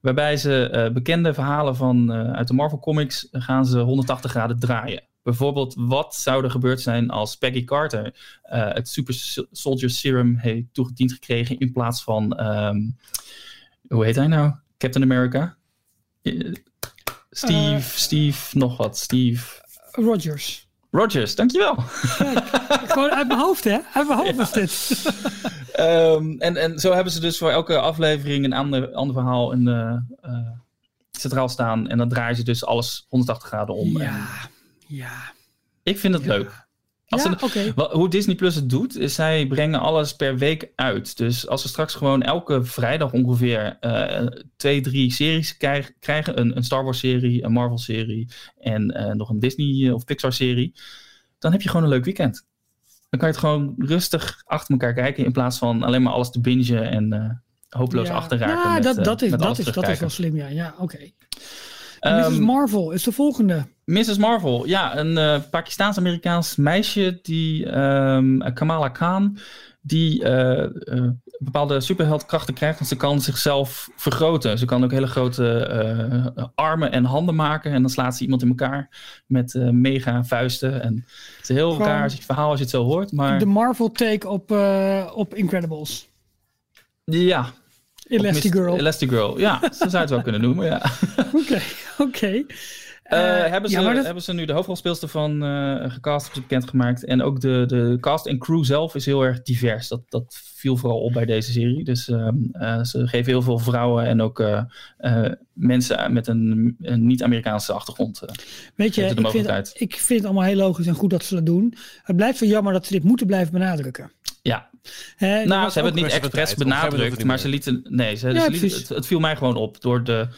Waarbij ze bekende verhalen van, uit de Marvel Comics gaan ze 180 graden draaien. Bijvoorbeeld, wat zou er gebeurd zijn als Peggy Carter het Super Soldier Serum heeft toegediend gekregen in plaats van, um, hoe heet hij nou? Captain America? Steve, uh, Steve, nog wat. Steve. Rogers. Rogers, dankjewel. gewoon uit mijn hoofd, hè? Uit mijn hoofd was dit. um, en, en zo hebben ze dus voor elke aflevering een ander, ander verhaal in de, uh, centraal staan. En dan draaien ze dus alles 180 graden om. Ja, en ja. Ik vind het ja. leuk. Als ja, ze, okay. Hoe Disney Plus het doet, is zij brengen alles per week uit. Dus als we straks gewoon elke vrijdag ongeveer uh, twee, drie series krijg, krijgen: een, een, Star Wars serie, een Marvel serie en uh, nog een Disney of Pixar serie, dan heb je gewoon een leuk weekend. Dan kan je het gewoon rustig achter elkaar kijken in plaats van alleen maar alles te bingen en uh, hopeloos ja. achterraken. Ja, met, dat, dat, is, dat, is, dat is wel slim, ja. Ja, oké. Okay. Um, Mrs. Marvel is de volgende. Mrs. Marvel, ja, een uh, Pakistaans-Amerikaans meisje, die um, Kamala Khan, die uh, uh, bepaalde superheldkrachten krijgt, want ze kan zichzelf vergroten. Ze kan ook hele grote armen en handen maken en dan slaat ze iemand in elkaar met mega vuisten. En het is heel Gewoon raar als je het verhaal als je het zo hoort, maar... De Marvel take op, op Incredibles. Ja, Elastigirl. Elastigirl, ja, zo zou het wel kunnen noemen, ja. Oké, oké. Hebben, ze, ja, dat... hebben ze nu de hoofdrolspeelster van uh, gecast bekendgemaakt. En ook de, de cast en crew zelf is heel erg divers. Dat, dat viel vooral op bij deze serie. Dus uh, ze geven heel veel vrouwen en ook mensen met een, een niet-Amerikaanse achtergrond. Weet je, ik vind, ik vind het allemaal heel logisch en goed dat ze dat doen. Het blijft zo jammer dat ze dit moeten blijven benadrukken. Ja. Hè, nou, ze hebben het niet expres benadrukt, maar ze lieten. Nee, ze, ja, ze lieten, het, het viel mij gewoon op door de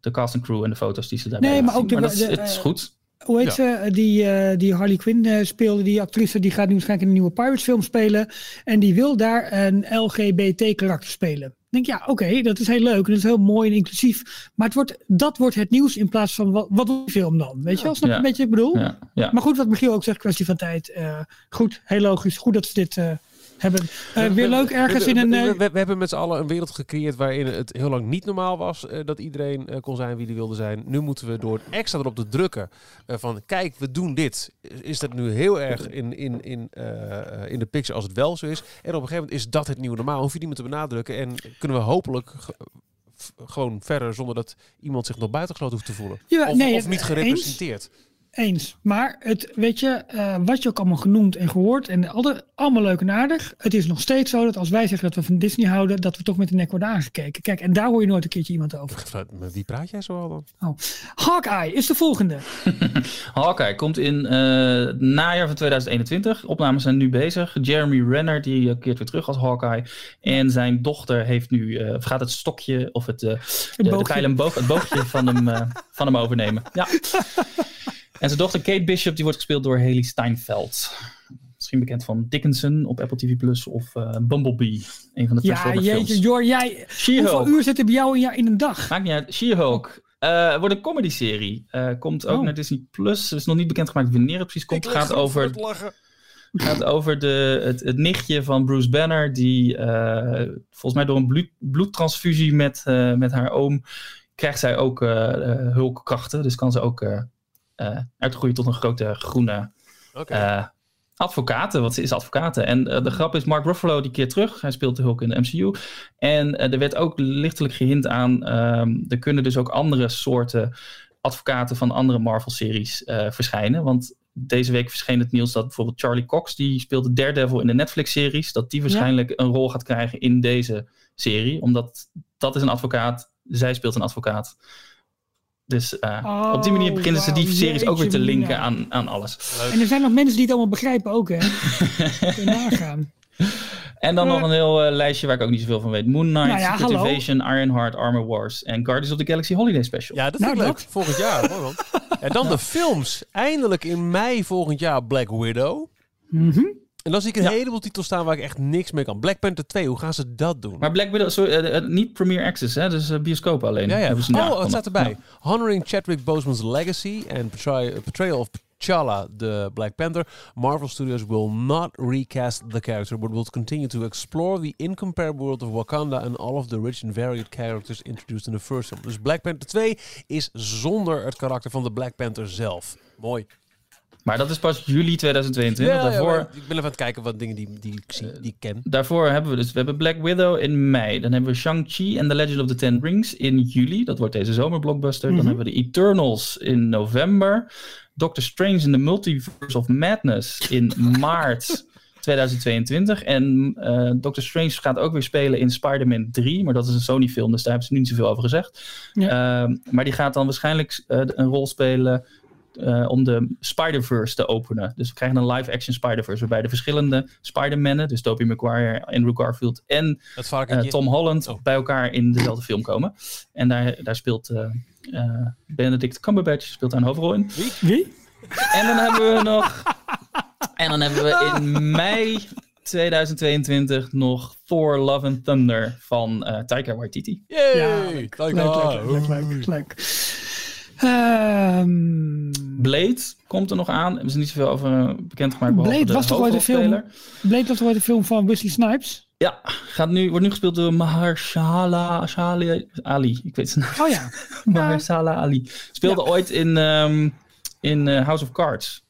de cast en crew en de foto's die ze daarbij Nee, maar ook de, maar dat, de, het is goed. Hoe heet ja. ze? Die, uh, die Harley Quinn uh, speelde, die actrice, die gaat nu waarschijnlijk in een nieuwe Pirates film spelen. En die wil daar een LGBT karakter spelen. Ik denk, ja, oké, okay, dat is heel leuk. En dat is heel mooi en inclusief. Maar het wordt, dat wordt het nieuws in plaats van, wat, wat die film dan? Weet je wel? Snap je Ja. een beetje wat ik bedoel? Ja, ja. Maar goed, wat Michiel ook zegt, kwestie van tijd. Uh, goed, heel logisch. Goed dat ze dit uh, hebben. Uh, weer leuk ergens we, in een... We, we, we, hebben met z'n allen een wereld gecreëerd waarin het heel lang niet normaal was uh, dat iedereen uh, kon zijn wie die wilde zijn. Nu moeten we door extra erop te drukken van kijk, we doen dit. Is dat nu heel erg in, in, in, in de picture als het wel zo is. En op een gegeven moment is dat het nieuwe normaal. Hoef je niet meer te benadrukken en kunnen we hopelijk gewoon verder zonder dat iemand zich nog buitengesloten hoeft te voelen. Ja, of, nee, of niet gerepresenteerd. Eens. Maar het, weet je, uh, wat je ook allemaal genoemd en gehoord en alle, allemaal leuk en aardig. Het is nog steeds zo dat als wij zeggen dat we van Disney houden, dat we toch met de nek worden aangekeken. Kijk, en daar hoor je nooit een keertje iemand over. Met wie praat jij zo al dan? Oh. Hawkeye is de volgende. Hawkeye komt in uh, najaar van 2021. Opnames zijn nu bezig. Jeremy Renner die keert weer terug als Hawkeye. En zijn dochter heeft nu, uh, gaat het stokje of het, de, de boog, het boogje van hem, van hem overnemen. Ja. En zijn dochter Kate Bishop die wordt gespeeld door Haley Steinfeld. Misschien bekend van Dickinson op Apple TV Plus of uh, Bumblebee. Een van de Ja, jeetje, Jor, jij. Hoeveel uur zit er bij jou in, in een dag? Maakt niet uit. She-Hulk. Uh, wordt een comedy-serie. Uh, komt ook oh. naar Disney Plus. Er is nog niet bekendgemaakt wanneer het precies komt. Het gaat over. gaat over de, het, het, nichtje van Bruce Banner, die uh, volgens mij door een bloed, bloedtransfusie met, met haar oom krijgt zij ook hulkkrachten. Dus kan ze ook uh, uitgroeien tot een grote groene okay. uh, advocaten. Want ze is advocaten. En uh, de grap is, Mark Ruffalo die keer terug. Hij speelt de Hulk in de MCU. En er werd ook lichtelijk gehint aan... Um, er kunnen dus ook andere soorten advocaten van andere Marvel-series verschijnen. Want deze week verscheen het nieuws dat bijvoorbeeld Charlie Cox... die speelde Daredevil in de Netflix-series... dat die waarschijnlijk een rol gaat krijgen in deze serie. Omdat dat is een advocaat. Zij speelt een advocaat. Dus uh, op die manier beginnen ze die oh, series ook weer te linken aan, aan alles. En er zijn nog mensen die het allemaal begrijpen ook, hè? Kun nagaan. En dan uh, nog een heel uh, lijstje waar ik ook niet zoveel van weet. Moon Knight, nou ja, Secret Invasion, Ironheart, Armor Wars en Guardians of the Galaxy Holiday Special. Ja, dat vind nou, ik leuk. Volgend jaar. en dan de films. Eindelijk in mei volgend jaar Black Widow. Mm en dan zie ik een heleboel titels staan waar ik echt niks mee kan. Black Panther 2, hoe gaan ze dat doen? Maar Black Widow, sorry, uh, niet Premiere Access, hè? dus uh, bioscoop alleen. Ja, ja. Ze oh, het staat erbij. Honoring Chadwick Boseman's legacy and portrayal of T'Challa, the Black Panther, Marvel Studios will not recast the character, but will continue to explore the incomparable world of Wakanda and all of the rich and varied characters introduced in the first film. Dus Black Panther 2 is zonder het karakter van de Black Panther zelf. Mooi. Maar dat is pas juli 2022. Ja, daarvoor, ja, ik ben even aan het kijken wat dingen die, die ik zie, die ik ken. Daarvoor hebben we dus, we hebben Black Widow in mei. Dan hebben we Shang-Chi and the Legend of the Ten Rings in juli. Dat wordt deze zomerblockbuster. Mm Dan hebben we de Eternals in november. Doctor Strange in the Multiverse of Madness in maart 2022. En uh, Doctor Strange gaat ook weer spelen in Spider-Man 3. Maar dat is een Sony-film, dus daar hebben ze nu niet zoveel over gezegd. Ja. Uh, maar die gaat dan waarschijnlijk uh, een rol spelen uh, om de Spider-Verse te openen. Dus we krijgen een live-action Spider-Verse, waarbij de verschillende Spider-Mannen, dus Tobey Maguire, Andrew Garfield en uh, Tom Holland, oh. bij elkaar in dezelfde film komen. En daar, daar speelt uh, Benedict Cumberbatch speelt daar een hoofdrol in. Wie? Wie? En dan hebben we nog... En dan hebben we in mei 2022 nog Thor Love and Thunder van uh, Taika Waititi. Yay! Ja, leuk, leuk, leuk, leuk, leuk. Um, Blade komt er nog aan. Hebben ze niet zoveel over uh, bekendgemaakt. Blade was toch ooit een film? Blade was toch ooit een film van Wesley Snipes? Ja, gaat nu, wordt nu gespeeld door Mahershala Ali. Ik weet zijn naam. Oh ja. Mahershala Ali. Speelde ooit in, um, in uh, House of Cards.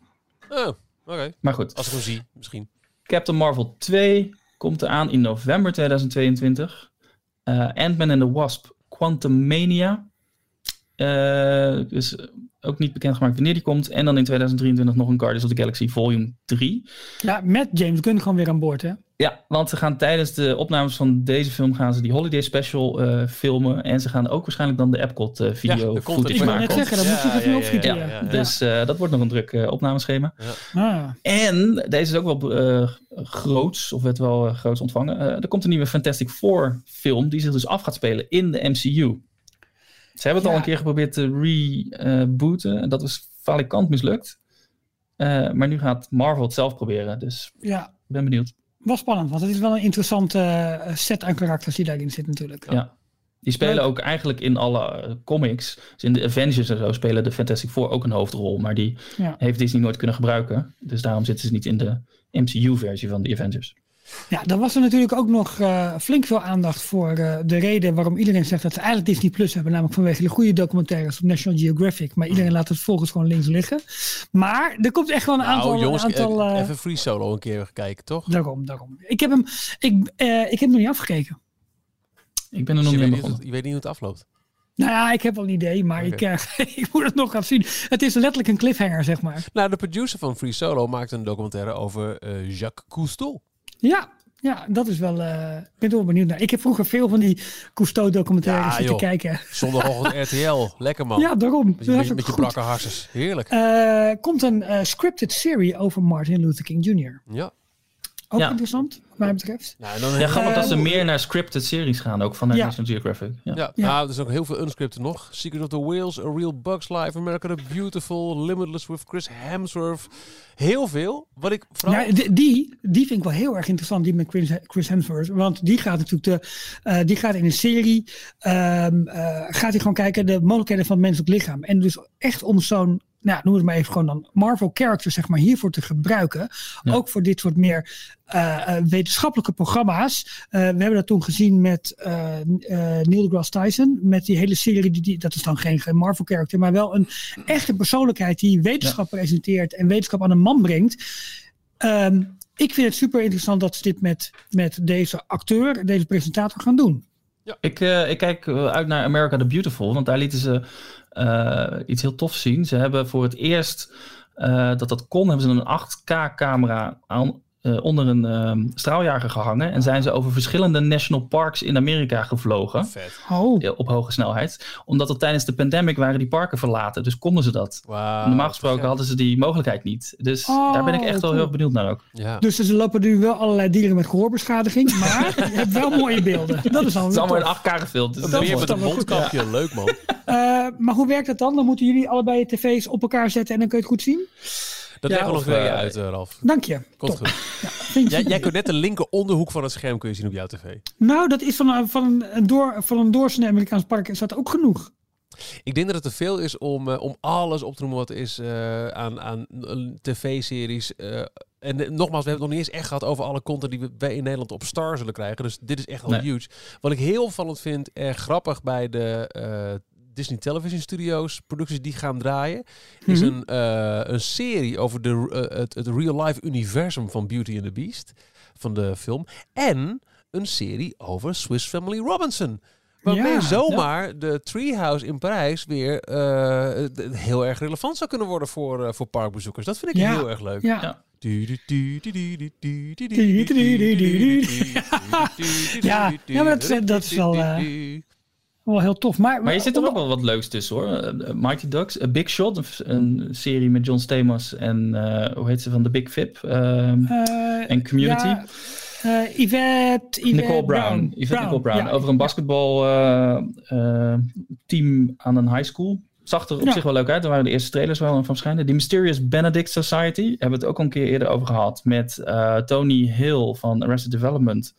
Oh, oké. Okay. Maar goed. Als ik hem zie, misschien. Captain Marvel 2 komt eraan in november 2022. Uh, Ant-Man and the Wasp Quantum Mania dus ook niet bekendgemaakt wanneer die komt. En dan in 2023 nog een Guardians of the Galaxy Volume 3. Ja, met James Gunn gewoon weer aan boord, hè? Ja, want ze gaan tijdens de opnames van deze film gaan ze die Holiday Special uh, filmen. En ze gaan ook waarschijnlijk dan de Epcot uh, video ja, footage ik net zeggen, dat moet je even opschieten. Ja, Dus dat wordt nog een druk opnameschema. Ah. En deze is ook wel groots, of werd wel groots ontvangen. er komt een nieuwe Fantastic Four film die zich dus af gaat spelen in de MCU. Ze hebben het al een keer geprobeerd te rebooten. en dat was valikant mislukt. Uh, maar nu gaat Marvel het zelf proberen. Dus ja. ben benieuwd. Was spannend, want het is wel een interessante uh, set aan karakters die daarin zit natuurlijk. Ja. Die spelen ook eigenlijk in alle uh, comics. Dus in de Avengers en zo spelen de Fantastic Four ook een hoofdrol. Maar die ja. heeft Disney nooit kunnen gebruiken. Dus daarom zitten ze niet in de MCU-versie van de Avengers. Ja, dan was er natuurlijk ook nog uh, flink veel aandacht voor uh, de reden waarom iedereen zegt dat ze eigenlijk Disney Plus hebben. Namelijk vanwege de goede documentaires op National Geographic. Maar iedereen laat het volgens gewoon links liggen. Maar er komt echt wel een nou, aantal... jongens, aantal, uh, even Free Solo een keer kijken, toch? Daarom, daarom. Ik heb hem, ik, ik heb hem nog niet afgekeken. Ik ben er nog dus niet begonnen. je weet niet hoe het afloopt? Nou ja, ik heb wel een idee, maar ik, uh, ik moet het nog gaan zien. Het is letterlijk een cliffhanger, zeg maar. Nou, de producer van Free Solo maakt een documentaire over uh, Jacques Cousteau. Ja, ja, dat is wel. Uh, ik ben wel benieuwd naar. Ik heb vroeger veel van die Cousteau-documentaires ja, te kijken. Zondagochtend RTL, lekker man. Ja, daarom. Met, je, met, met je brakke harsers. Heerlijk. Uh, komt een uh, scripted serie over Martin Luther King Jr. Ja. Ook interessant, wat mij betreft. Nou, dan ja, grappig dat ze meer naar scripted series gaan, ook van National Geographic. Ja. Ja. Nou, er is ook heel veel unscripted nog. Secret of the Whales, A Real Bugs Life, America the Beautiful, Limitless with Chris Hemsworth. Heel veel. Wat ik vooral... Ja, die, die vind ik wel heel erg interessant, die met Chris, Chris Hemsworth. Want die gaat natuurlijk de, uh, die gaat in een serie, um, uh, gaat hij gewoon kijken de mogelijkheden van het menselijk lichaam. En dus echt om zo'n nou, noem het maar even gewoon dan Marvel characters zeg maar hiervoor te gebruiken. Ook voor dit soort meer uh, wetenschappelijke programma's. Uh, we hebben dat toen gezien met Neil deGrasse Tyson. Met die hele serie, die, die, dat is dan geen, geen Marvel character, maar wel een echte persoonlijkheid die wetenschap ja. presenteert en wetenschap aan een man brengt. Um, ik vind het super interessant dat ze dit met, met deze acteur, deze presentator gaan doen. Ja. Ik, ik kijk uit naar America the Beautiful, want daar lieten ze iets heel tofs zien. Ze hebben voor het eerst uh, dat dat kon, hebben ze een 8K-camera aan, uh, onder een uh, straaljager gehangen. En zijn ze over verschillende national parks in Amerika gevlogen. Vet. Oh. Op hoge snelheid. Omdat er tijdens de pandemic waren die parken verlaten. Dus konden ze dat. Wow, Normaal gesproken hadden ze die mogelijkheid niet. Dus oh, daar ben ik echt wel heel benieuwd naar ook. Ja. Dus ze lopen nu wel allerlei dieren met gehoorbeschadiging. Maar je hebt wel mooie beelden. Dat is al Het is allemaal in 8K gefilmd. Dus dat met een mondkapje. Ja. Leuk man. Uh, maar hoe werkt dat dan? Dan moeten jullie allebei je tv's op elkaar zetten en dan kun je het goed zien? Dat ja, leggen we nog twee uit, uh, Ralf. Dank je. Komt Top. goed. Ja, jij, jij kunt net de linker onderhoek van het scherm kun je zien op jouw tv. Nou, dat is van, van, een, door, van een doorsnee Amerikaans park is dat ook genoeg. Ik denk dat het te veel is om, uh, om alles op te noemen wat is uh, aan, aan tv-series. Uh, en nogmaals, we hebben het nog niet eens echt gehad over alle content die wij in Nederland op Star zullen krijgen. Dus dit is echt al nee. huge. Wat ik heel opvallend vind en grappig bij de Disney Television Studios producties die gaan draaien, is mm-hmm. een, uh, een serie over de, uh, het, het real-life universum van Beauty and the Beast, van de film. En een serie over Swiss Family Robinson. Waarmee ja, zomaar ja. de Treehouse in Parijs weer uh, heel erg relevant zou kunnen worden voor, uh, voor parkbezoekers. Dat vind ik ja. heel erg leuk. Ja. Ja, ja maar dat, dat is wel... Uh, wel heel tof. Maar, maar je zit er ook wel wat leuks tussen hoor. Uh, Mighty Ducks, A Big Shot, een, serie met John Stamos en uh, hoe heet ze van de Big Fip uh, en Community. Ja, Yvette, Yvette, Nicole Brown. Brown. Yvette Brown. Nicole Brown. Ja. Over een basketbal team aan een high school. Zag er op Ja. zich wel leuk uit. Daar waren de eerste trailers wel van verschijnen. Die Mysterious Benedict Society. Hebben we het ook al een keer eerder over gehad. Met eh, Tony Hill van Arrested Development.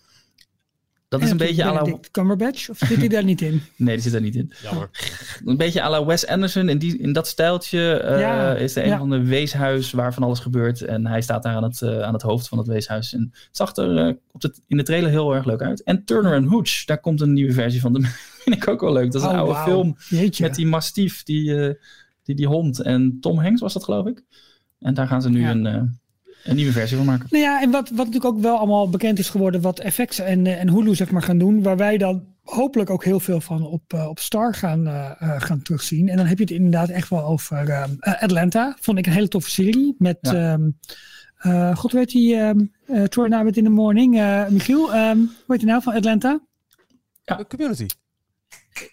Dat is een beetje à la... Cumberbatch, of zit hij daar niet in? Nee, die zit er niet in. Jammer. Een beetje à la Wes Anderson. In, die, in dat stijltje eh, Ja, is er een ja. van de weeshuis waar van alles gebeurt. En hij staat daar aan het, eh, aan het hoofd van het weeshuis. En het zag er eh, op de, in de trailer heel erg leuk uit. En Turner and Hooch, daar komt een nieuwe versie van. Dat vind ik ook wel leuk. Dat is een Oh, oude film Jeetje. met die mastief, die, eh, die, die hond. En Tom Hanks was dat, geloof ik. En daar gaan ze nu Ja. een, eh, een nieuwe versie van maken. Nou ja, en wat, wat natuurlijk ook wel allemaal bekend is geworden, wat FX en, eh, en Hulu zeg maar gaan doen, waar wij dan hopelijk ook heel veel van op, eh, op Star gaan, eh, eh, gaan terugzien. En dan heb je het inderdaad echt wel over ehm, eh, Atlanta. Vond ik een hele toffe serie. Met, Ja. ehm, eh, god weet die, um, uh, Troy Nabbit in the Morning. eh, Michiel, ehm, hoe heet die nou van Atlanta? De community.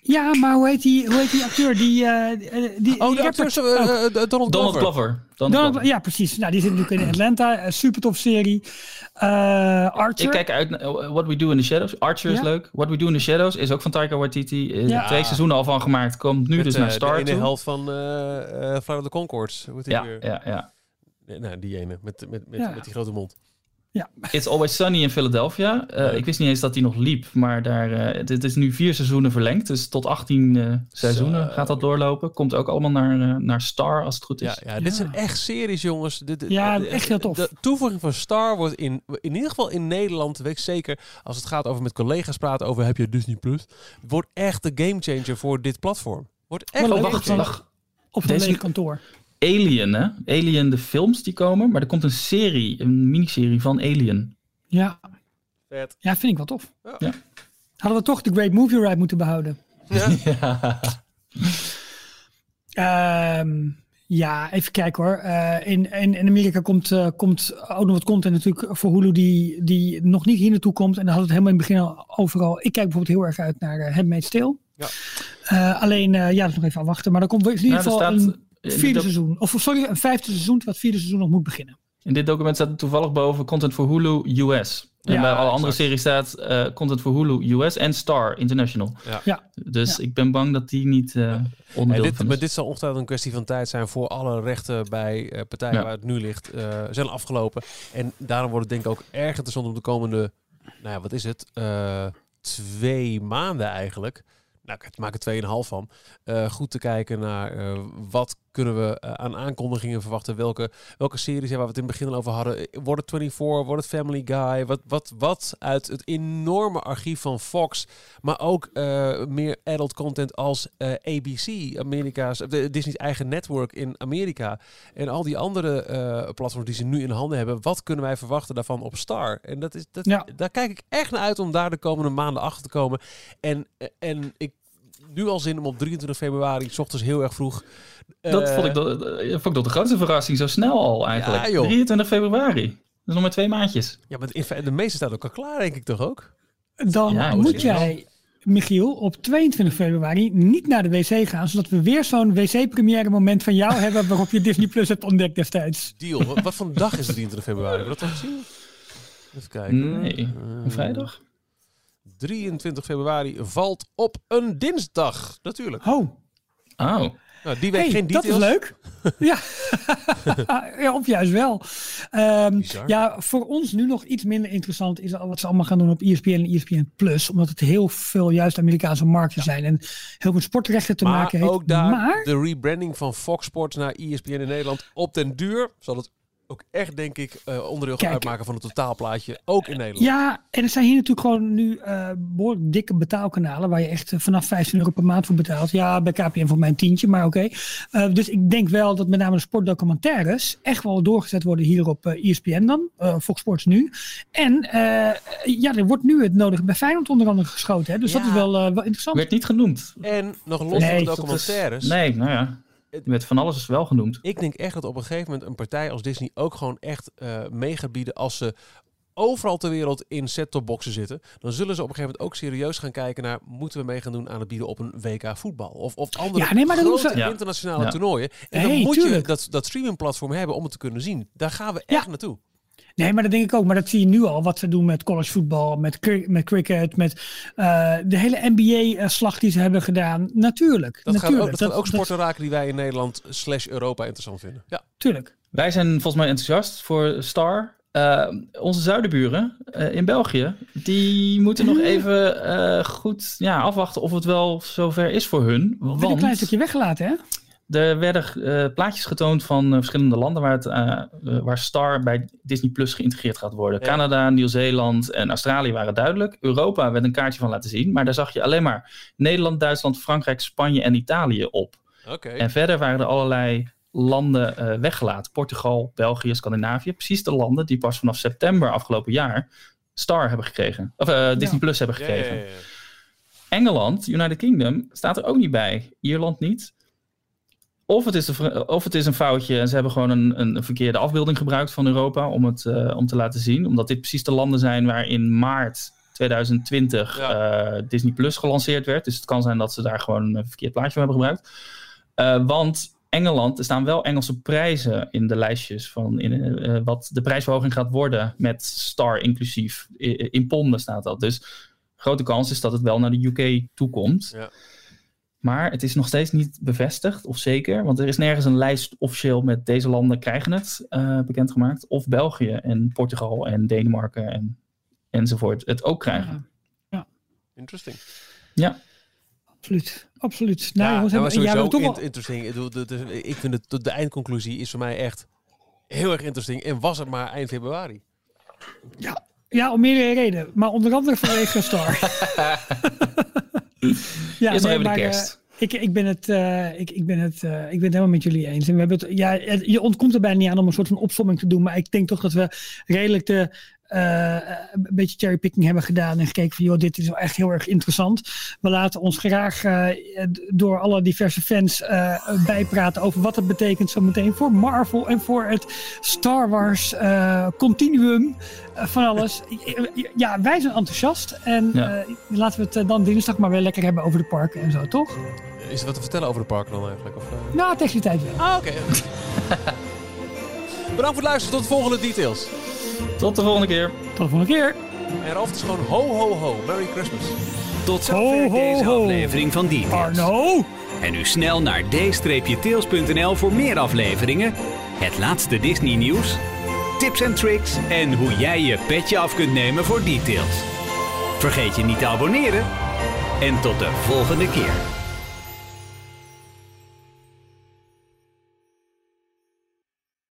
Ja, maar hoe heet die, hoe heet die acteur? Die, eh, eh, die, Oh, die de acteur, uh, ook. uh, Donald, Donald Glover. Glover. Donald Donald- Glover. ja, precies. Nou, die zit natuurlijk in Atlanta. Een super tof serie. Eh, Archer. Ik kijk uit naar What We Do in the Shadows. Archer is Ja. leuk. What We Do in the Shadows is ook van Taika Waititi. Is Ja. Twee seizoenen al van gemaakt. Komt nu Met, dus eh, naar Star De ene toe. helft van uh, uh, Flight of the Concords. Hoe heet die Ja, weer? ja, ja. Nee, nou, die ene. Met, met, met, Ja. met die grote mond. It's Always Sunny in Philadelphia. Uh, Leuk. ik wist niet eens dat die nog liep. Maar daar, uh, het, het is nu vier seizoenen verlengd. Dus tot 18 uh, seizoenen Zo. gaat dat doorlopen. Komt ook allemaal naar, uh, naar Star als het goed is. Ja, ja, dit zijn echt series, jongens. Dit, dit- Ja, dit- echt heel tof. De toevoeging van Star wordt in, in ieder geval in Nederland, weet ik zeker, als het gaat over met collega's praten over heb je Disney Plus, wordt echt de gamechanger voor dit platform. Wordt echt Maar een wacht, gamechanger. wacht. Op een Deze- kantoor. Alien, hè? Alien, de films die komen. Maar er komt een serie, een miniserie van Alien. Ja. Vet. ja, vind ik wel tof. Ja. Ja. Hadden we toch de Great Movie Ride moeten behouden. Ja. Ehm, ja, even kijken hoor. Uh, in, in, in Amerika komt, uh, komt ook nog wat content natuurlijk voor Hulu die, die nog niet hier naartoe komt. En daar hadden we het helemaal in het begin al overal. Ik kijk bijvoorbeeld heel erg uit naar uh, Handmaid's Tale. Ja. alleen, ja, dat is nog even afwachten. Maar dan komt in ieder geval staat, een vierde seizoen. Of sorry, een vijfde seizoen, wat vierde seizoen nog moet beginnen. In dit document staat er toevallig boven content voor Hulu US. En bij alle andere series staat uh, content voor Hulu US en Star International. Ja. ja. Dus ik ben bang dat die niet uh, onderdeel dit, Maar dit zal ongetwijfeld een kwestie van tijd zijn voor alle rechten bij uh, partijen waar het nu ligt, zijn afgelopen. En daarom wordt het denk ik ook erg interessant om de komende, nou ja, wat is het, twee maanden eigenlijk nou, ik maak er 2,5 van. Uh, goed te kijken naar uh, wat kunnen we uh, aan aankondigingen verwachten. Welke, welke series, ja, waar we het in het begin al over hadden. Wordt het 24, wordt het Family Guy? Wat, wat, wat uit het enorme archief van Fox. Maar ook meer adult content als ABC, Amerika's, Disney's eigen network in Amerika. En al die andere platforms die ze nu in handen hebben. Wat kunnen wij verwachten daarvan op Star? En dat is, dat, ja. daar kijk ik echt naar uit om daar de komende maanden achter te komen. En, en ik nu al zin om op 23 februari, s ochtends heel erg vroeg. Dat vond, ik eh, dat, eh, vond ik dat de grootste verrassing, zo snel al eigenlijk. Ja, 23 februari. Dat is nog maar twee maandjes. Ja, maar in, de meeste staat ook al klaar, denk ik toch ook? Dan moet jij, Michiel, op 22 februari niet naar de wc gaan, zodat we weer zo'n wc-première moment van jou hebben waarop je Disney Plus hebt ontdekt destijds. Deal. Wat, wat voor dag is het 23 februari? Heb je dat al gezien? Even kijken. Nee, een vrijdag? 23 februari valt op een dinsdag, natuurlijk. Oh. Oh. Nou, die week geen details. Dat is leuk. ja. ja, of juist wel. Um, ja, voor ons nu nog iets minder interessant is wat ze allemaal gaan doen op ESPN en ESPN Plus. Omdat het heel veel juist Amerikaanse markten zijn. En heel veel sportrechten te maken heeft. ook daar maar... de rebranding van Fox Sports naar ESPN in Nederland. Op den duur zal het ook echt, denk ik, uh, onderdeel gaan uitmaken van het totaalplaatje. Ook in Nederland. Ja, en er zijn hier natuurlijk gewoon nu uh, behoorlijk dikke betaalkanalen. Waar je echt uh, vanaf 15 euro per maand voor betaalt. Ja, bij KPN voor mijn tientje, maar oké. Okay. dus ik denk wel dat met name de sportdocumentaires echt wel doorgezet worden hier op ESPN dan. Fox Sports nu. En ja, er wordt nu het nodige bij Feyenoord onder andere geschoten. Hè? Dus dat is wel, wel interessant. Werd niet genoemd. En nog los van de documentaires. nee, nou ja. Met van alles is wel genoemd. Ik denk echt dat op een gegeven moment een partij als Disney ook gewoon echt uh, mee gaat bieden als ze overal ter wereld in set-top boxen zitten, dan zullen ze op een gegeven moment ook serieus gaan kijken naar moeten we mee gaan doen aan het bieden op een WK voetbal of, of andere ja, nee, maar grote ze... internationale toernooien. En dan moet je dat, dat streamingplatform hebben om het te kunnen zien. Daar gaan we echt naartoe. Nee, maar dat denk ik ook. Maar dat zie je nu al. Wat ze doen met college voetbal, met, met cricket, met uh, de hele NBA-slag die ze hebben gedaan. Natuurlijk. Dat natuurlijk. Gaat ook, dat, ook sporten raken die wij in Nederland slash Europa interessant vinden. Ja, tuurlijk. Wij zijn volgens mij enthousiast voor Star. Uh, onze zuidenburen uh, in België, die moeten nog even uh, goed ja, afwachten of het wel zover is voor hun. Want... een klein stukje weggelaten, hè? Er werden uh, plaatjes getoond van uh, verschillende landen waar, het, uh, waar Star bij Disney Plus geïntegreerd gaat worden. Canada, Nieuw-Zeeland en Australië waren duidelijk. Europa werd een kaartje van laten zien, maar daar zag je alleen maar Nederland, Duitsland, Frankrijk, Spanje en Italië op. Okay. En verder waren er allerlei landen weggelaten. Portugal, België, Scandinavië. Precies de landen die pas vanaf september afgelopen jaar Star hebben gekregen. Of Disney ja. Plus hebben gekregen. Ja, ja, Engeland, United Kingdom, staat er ook niet bij. Ierland niet. Of het, is een, of het is een foutje en ze hebben gewoon een, een verkeerde afbeelding gebruikt van Europa om het uh, om te laten zien. Omdat dit precies de landen zijn waar in maart 2020 ja. uh, Disney Plus gelanceerd werd. Dus het kan zijn dat ze daar gewoon een verkeerd plaatje van hebben gebruikt. Uh, want Engeland, er staan wel Engelse prijzen in de lijstjes van in, wat de prijsverhoging gaat worden met Star inclusief. In, in ponden staat dat. Dus grote kans is dat het wel naar de UK toekomt. Ja. Maar het is nog steeds niet bevestigd of zeker. Want er is nergens een lijst officieel met deze landen krijgen het uh, bekendgemaakt. Of België en Portugal en Denemarken en, enzovoort het ook krijgen. Ja. Interesting. Ja. Absoluut. Absoluut. Nou, ja, hebben, sowieso ja, interesting. Ik vind het, de eindconclusie is voor mij echt heel erg interesting. En was het maar eind februari. Ja, ja om meerdere redenen. Maar onder andere vanwege Star. ja, Eerst nog even de kerst. Uh, ik, ik, ben het, uh, ik, ik, ben het, uh, ik ben het helemaal met jullie eens. En we hebben het, ja, je ontkomt er bijna niet aan om een soort van opsomming te doen. Maar ik denk toch dat we redelijk de een beetje cherrypicking hebben gedaan en gekeken van, joh, dit is wel echt heel erg interessant. We laten ons graag door alle diverse fans bijpraten over wat het betekent zometeen voor Marvel en voor het Star Wars continuum van alles. ja, wij zijn enthousiast en laten we het dan dinsdag maar weer lekker hebben over de parken en zo, toch? Is er wat te vertellen over de parken dan eigenlijk? Of, uh... Nou, tegen die tijd wel. Ah, oké. Bedankt voor het luisteren. Tot de volgende details. Tot de volgende keer. Tot de volgende keer. En Ralf, het is gewoon ho, ho, ho. Merry Christmas. Tot zover deze aflevering van Details. Arno. En nu snel naar d-tails.nl voor meer afleveringen, het laatste Disney nieuws, tips en tricks en hoe jij je petje af kunt nemen voor Details. Vergeet je niet te abonneren en tot de volgende keer.